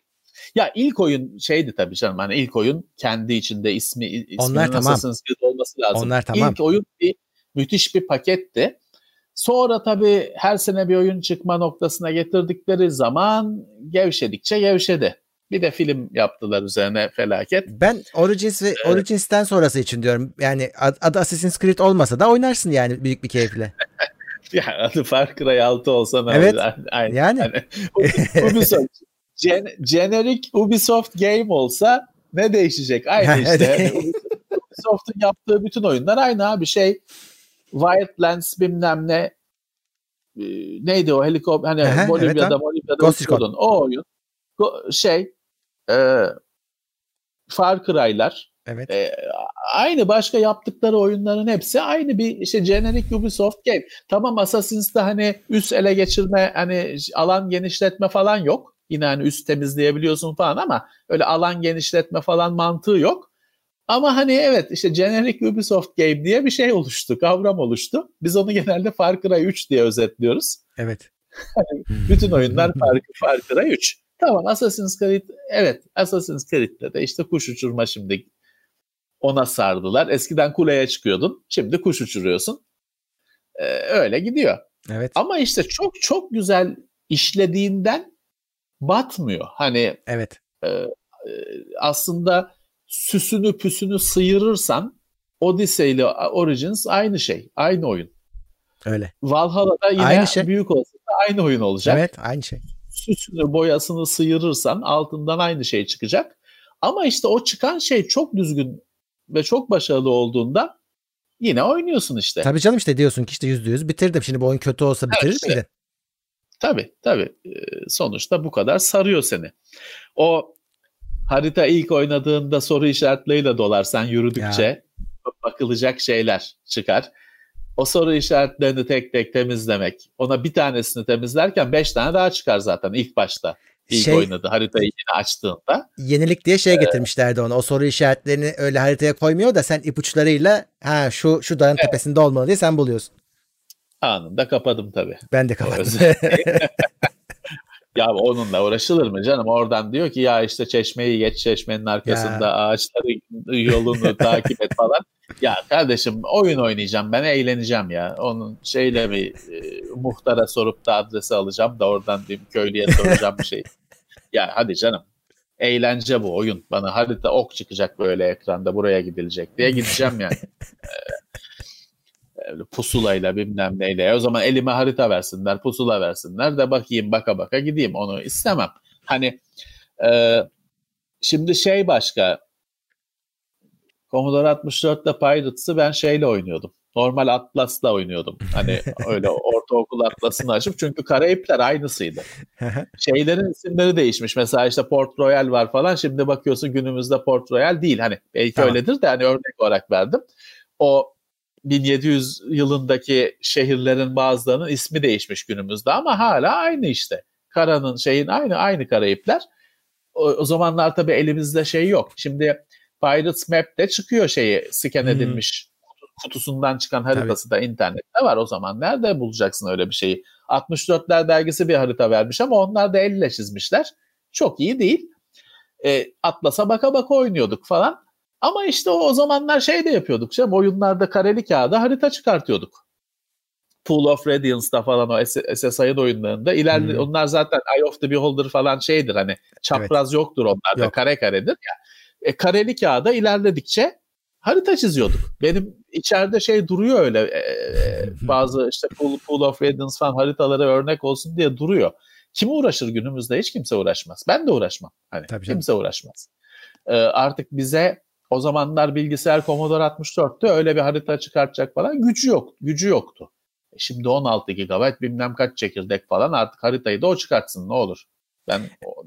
Ya ilk oyun şeydi tabii canım hani ilk oyun kendi içinde ismi isminin Onlar tamam. Olması lazım. Onlar tamam. İlk oyun bir müthiş bir paketti. Sonra tabii her sene bir oyun çıkma noktasına getirdikleri zaman gevşedikçe gevşedi. Bir de film yaptılar üzerine felaket. Ben Origins ve evet. Origins'ten sonrası için diyorum. Yani adı Assassin's Creed olmasa da oynarsın yani büyük bir keyifle. ya adı Far Cry 6 olsa ne evet. olur? Aynı, yani. yani. Ubisoft, gen, generic Ubisoft game olsa ne değişecek? Aynı işte. Ubisoft'un yaptığı bütün oyunlar aynı abi şey Wildlands bilmem ne e, neydi o helikopter hani Aha, Bolivya'da evet, Bolivya'da Ghost Recon. o oyun şey e, Far Cry'lar evet. e, aynı başka yaptıkları oyunların hepsi aynı bir işte generic Ubisoft game. Tamam Assassin's'ta hani üst ele geçirme hani alan genişletme falan yok. Yine hani üst temizleyebiliyorsun falan ama öyle alan genişletme falan mantığı yok. Ama hani evet işte generic Ubisoft game diye bir şey oluştu, kavram oluştu. Biz onu genelde Far Cry 3 diye özetliyoruz. Evet. Bütün oyunlar Far, Far Cry 3. Tamam Assassin's Creed evet Assassin's Creed'de de işte kuş uçurma şimdi ona sardılar. Eskiden kuleye çıkıyordun. Şimdi kuş uçuruyorsun. Ee, öyle gidiyor. Evet. Ama işte çok çok güzel işlediğinden batmıyor. Hani Evet. E, e, aslında süsünü püsünü sıyırırsan Odyssey ile Origins aynı şey. Aynı oyun. Öyle. Valhalla'da yine aynı şey. büyük olsa aynı oyun olacak. Evet aynı şey. Süsünü boyasını sıyırırsan altından aynı şey çıkacak. Ama işte o çıkan şey çok düzgün ve çok başarılı olduğunda yine oynuyorsun işte. Tabii canım işte diyorsun ki işte yüzde yüz bitirdim. Şimdi bu oyun kötü olsa bitirir evet, işte. miydin? Tabii tabii. Sonuçta bu kadar sarıyor seni. O harita ilk oynadığında soru işaretleriyle dolar. Sen yürüdükçe ya. bakılacak şeyler çıkar. O soru işaretlerini tek tek temizlemek. Ona bir tanesini temizlerken beş tane daha çıkar zaten ilk başta. İlk şey, oynadı haritayı yine açtığında. Yenilik diye şey ee, getirmişlerdi ona. O soru işaretlerini öyle haritaya koymuyor da sen ipuçlarıyla ha şu şu dağın evet. tepesinde olmalı diye sen buluyorsun. Anında kapadım tabii. Ben de kapattım. Ya onunla uğraşılır mı canım? Oradan diyor ki ya işte çeşmeyi geç çeşmenin arkasında ya. ağaçları yolunu takip et falan. Ya kardeşim oyun oynayacağım ben eğleneceğim ya. Onun şeyle bir e, muhtara sorup da adresi alacağım da oradan bir köylüye soracağım bir şey. Ya hadi canım. Eğlence bu oyun. Bana harita ok çıkacak böyle ekranda buraya gidilecek diye gideceğim yani. pusulayla bilmem neyle. O zaman elime harita versinler, pusula versinler de bakayım baka baka gideyim. Onu istemem. Hani e, şimdi şey başka Commodore 64'te Pirates'ı ben şeyle oynuyordum. Normal Atlas'la oynuyordum. Hani öyle ortaokul Atlas'ını açıp çünkü Karayipler aynısıydı. Şeylerin isimleri değişmiş. Mesela işte Port Royal var falan. Şimdi bakıyorsun günümüzde Port Royal değil. Hani belki tamam. öyledir de hani örnek olarak verdim. O 1700 yılındaki şehirlerin bazılarının ismi değişmiş günümüzde ama hala aynı işte. Karanın şeyin aynı aynı Karayipler. O, o zamanlar tabii elimizde şey yok. Şimdi Pirates Map'te çıkıyor şeyi scan edilmiş hmm. kutusundan çıkan haritası tabii. da internette var. O zaman nerede bulacaksın öyle bir şeyi? 64'ler dergisi bir harita vermiş ama onlar da elle çizmişler. Çok iyi değil. E, Atlas'a baka baka oynuyorduk falan. Ama işte o, o zamanlar şey de yapıyorduk. Canım, oyunlarda kareli kağıda harita çıkartıyorduk. Pool of Radiance'da falan o SSI'ın oyunlarında ileride hmm. onlar zaten Eye of the Beholder falan şeydir hani çapraz evet. yoktur onlarda Yok. kare karedir ya. E, kareli kağıda ilerledikçe harita çiziyorduk. Benim içeride şey duruyor öyle e, e bazı işte Pool, Pool of Radiance falan haritaları örnek olsun diye duruyor. Kim uğraşır günümüzde? Hiç kimse uğraşmaz. Ben de uğraşmam. Hani Tabii kimse uğraşmaz. E, artık bize o zamanlar bilgisayar Commodore 64'te öyle bir harita çıkartacak falan gücü yok, gücü yoktu. E şimdi 16 GB bilmem kaç çekirdek falan artık haritayı da o çıkartsın ne olur. Ben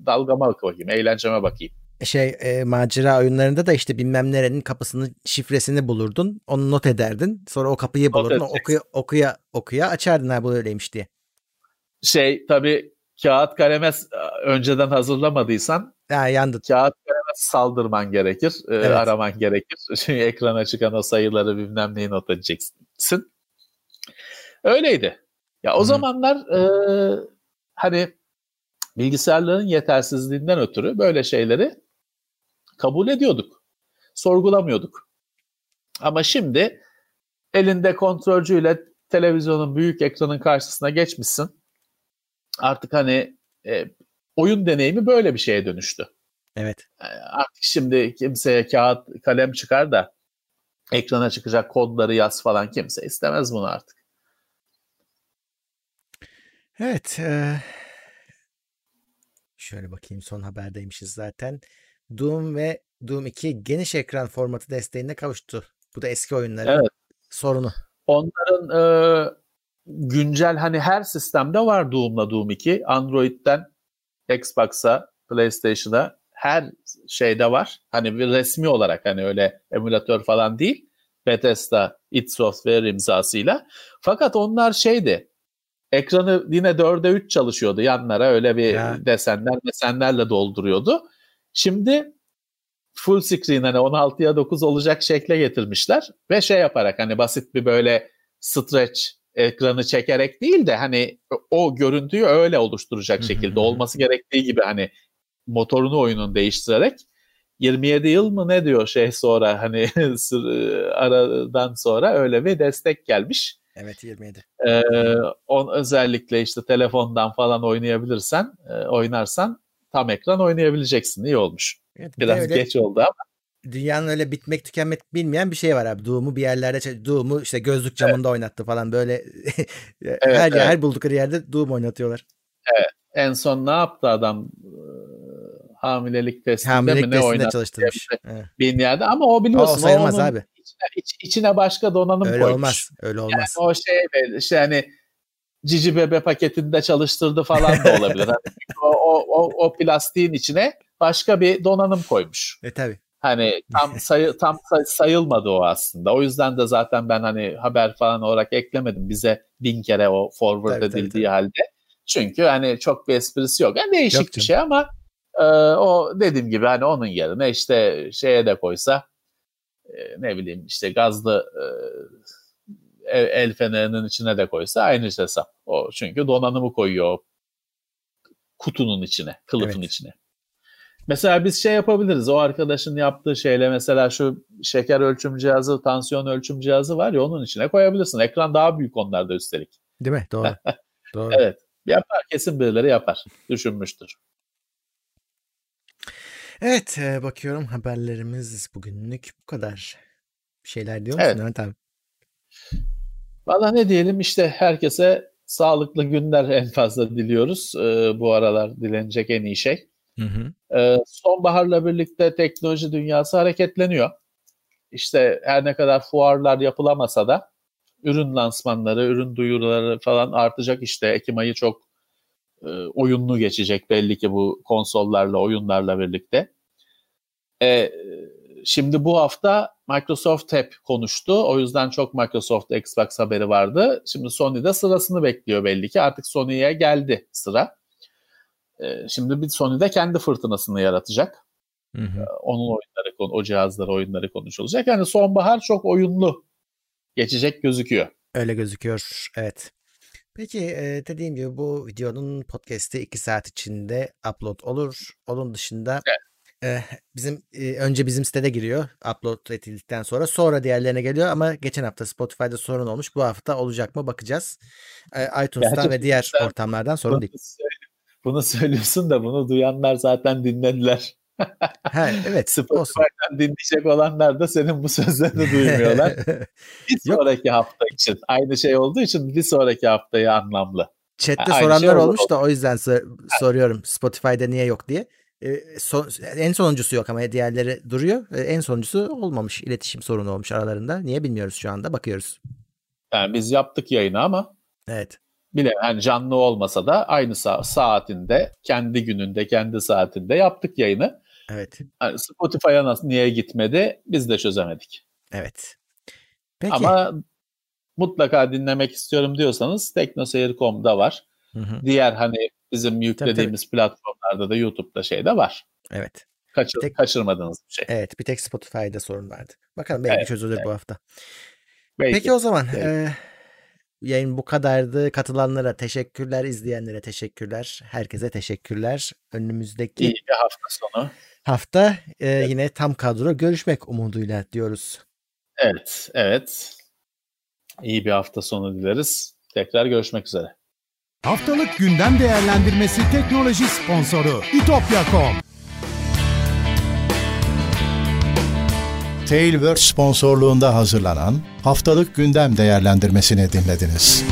dalgama bakayım, eğlenceme bakayım. Şey e, macera oyunlarında da işte bilmem nerenin kapısının şifresini bulurdun. Onu not ederdin. Sonra o kapıyı bulurdun. Okuya, okuya okuya açardın ha bu öyleymiş diye. Şey tabii kağıt kaleme önceden hazırlamadıysan ya, yandı. kağıt saldırman gerekir, e, evet. araman gerekir. Çünkü ekrana çıkan o sayıları bilmem neyi not edeceksin. Öyleydi. Ya o hmm. zamanlar e, hani bilgisayarların yetersizliğinden ötürü böyle şeyleri kabul ediyorduk. Sorgulamıyorduk. Ama şimdi elinde kontrolcüyle televizyonun büyük ekranın karşısına geçmişsin. Artık hani e, oyun deneyimi böyle bir şeye dönüştü. Evet. E, artık şimdi kimseye kağıt kalem çıkar da ekrana çıkacak kodları yaz falan kimse istemez bunu artık. Evet. E, şöyle bakayım son haberdeymişiz zaten. Doom ve Doom 2 geniş ekran formatı desteğine kavuştu. Bu da eski oyunların evet. sorunu. Onların e, güncel hani her sistemde var Doom'la Doom 2. Android'den Xbox'a, PlayStation'a her şeyde var. Hani bir resmi olarak hani öyle emülatör falan değil. Bethesda, id Software imzasıyla. Fakat onlar şeydi. Ekranı yine 4'e 3 çalışıyordu yanlara öyle bir ya. desenler desenlerle dolduruyordu. Şimdi full screen hani 16'ya 9 olacak şekle getirmişler ve şey yaparak hani basit bir böyle stretch ekranı çekerek değil de hani o görüntüyü öyle oluşturacak şekilde olması gerektiği gibi hani motorunu oyunun değiştirerek 27 yıl mı ne diyor şey sonra hani aradan sonra öyle bir destek gelmiş. Evet 27. Ee, on, özellikle işte telefondan falan oynayabilirsen, e, oynarsan tam ekran oynayabileceksin. İyi olmuş. Evet, Biraz öyle, geç oldu ama. Dünyanın öyle bitmek tükenmek bilmeyen bir şey var abi. Doom'u bir yerlerde Doom'u işte gözlük camında evet. oynattı falan böyle evet, her evet. her buldukları yerde Doom oynatıyorlar. Evet. En son ne yaptı adam? Hamilelik testinde Hamilelik mi ne oynattı? çalıştırmış. Bir yerde ama o biliyorsun. O, sayılmaz abi. Içine, iç, içine başka donanım öyle koymuş. olmaz. Öyle olmaz. Yani o şey işte hani cici bebe paketinde çalıştırdı falan da olabilir. hani o, o, o, o plastiğin içine başka bir donanım koymuş. E tabi. Hani tam sayı, tam sayılmadı o aslında. O yüzden de zaten ben hani haber falan olarak eklemedim. Bize bin kere o forward tabii, edildiği tabii, tabii. halde. Çünkü hani çok bir esprisi yok. Yani değişik yok, bir şey ama e, o dediğim gibi hani onun yerine işte şeye de koysa e, ne bileyim işte gazlı e, el fenerinin içine de koysa aynı hesap. O çünkü donanımı koyuyor kutunun içine, kılıfın evet. içine. Mesela biz şey yapabiliriz. O arkadaşın yaptığı şeyle mesela şu şeker ölçüm cihazı, tansiyon ölçüm cihazı var ya onun içine koyabilirsin. Ekran daha büyük onlarda üstelik. Değil mi? Doğru. Doğru. Evet. Yapar. Kesin birileri yapar. Düşünmüştür. Evet. Bakıyorum haberlerimiz bugünlük bu kadar. Bir şeyler diyor musun evet. Mehmet abi? Valla ne diyelim işte herkese sağlıklı günler en fazla diliyoruz. E, bu aralar dilenecek en iyi şey. Hı hı. E, sonbaharla birlikte teknoloji dünyası hareketleniyor. İşte her ne kadar fuarlar yapılamasa da ürün lansmanları, ürün duyuruları falan artacak işte. Ekim ayı çok e, oyunlu geçecek belli ki bu konsollarla, oyunlarla birlikte. E, şimdi bu hafta Microsoft hep konuştu. O yüzden çok Microsoft Xbox haberi vardı. Şimdi Sony de sırasını bekliyor belli ki. Artık Sony'ye geldi sıra. E, şimdi bir Sony de kendi fırtınasını yaratacak. Hı hı. E, onun oyunları, o cihazları, oyunları konuşulacak. Yani sonbahar çok oyunlu geçecek gözüküyor. Öyle gözüküyor, evet. Peki dediğim gibi bu videonun podcast'i 2 saat içinde upload olur. Onun dışında evet. bizim önce bizim sitede giriyor upload edildikten sonra sonra diğerlerine geliyor ama geçen hafta Spotify'da sorun olmuş. Bu hafta olacak mı bakacağız. iTunes'tan ve diğer ortamlardan sorun değil. Bunu söylüyorsun da bunu duyanlar zaten dinlediler. Ha, evet. Spotify'dan dinleyecek olanlar da senin bu sözlerini duymuyorlar. bir sonraki hafta için aynı şey olduğu için bir sonraki haftayı anlamlı. Chat'te yani soranlar şey olmuş da o yüzden sor- soruyorum Spotify'da niye yok diye. Ee, son, en sonuncusu yok ama diğerleri duruyor. Ee, en sonuncusu olmamış. İletişim sorunu olmuş aralarında. Niye bilmiyoruz şu anda. Bakıyoruz. Yani biz yaptık yayını ama Evet. Bile yani canlı olmasa da aynı sa- saatinde, kendi gününde, kendi saatinde yaptık yayını. Evet. Yani Spotify'a nasıl niye gitmedi biz de çözemedik. Evet. Peki. Ama mutlaka dinlemek istiyorum diyorsanız teknoseyir.com'da var. Hı hı. Diğer hani bizim yüklediğimiz tabii, tabii. platformlarda da YouTube'da şey de var. Evet. Kaçır, tek, kaçırmadığınız bir şey. Evet bir tek Spotify'da sorun vardı. Bakalım belki evet, çözülür evet. bu hafta. Belki. Peki o zaman belki. E, yayın bu kadardı. Katılanlara teşekkürler, izleyenlere teşekkürler. Herkese teşekkürler. Önümüzdeki İyi bir hafta sonu. Hafta e, evet. yine tam kadro görüşmek umuduyla diyoruz. Evet, evet. İyi bir hafta sonu dileriz. Tekrar görüşmek üzere. Haftalık gündem değerlendirmesi teknoloji sponsoru itopya.com Tailwords sponsorluğunda hazırlanan haftalık gündem değerlendirmesini dinlediniz.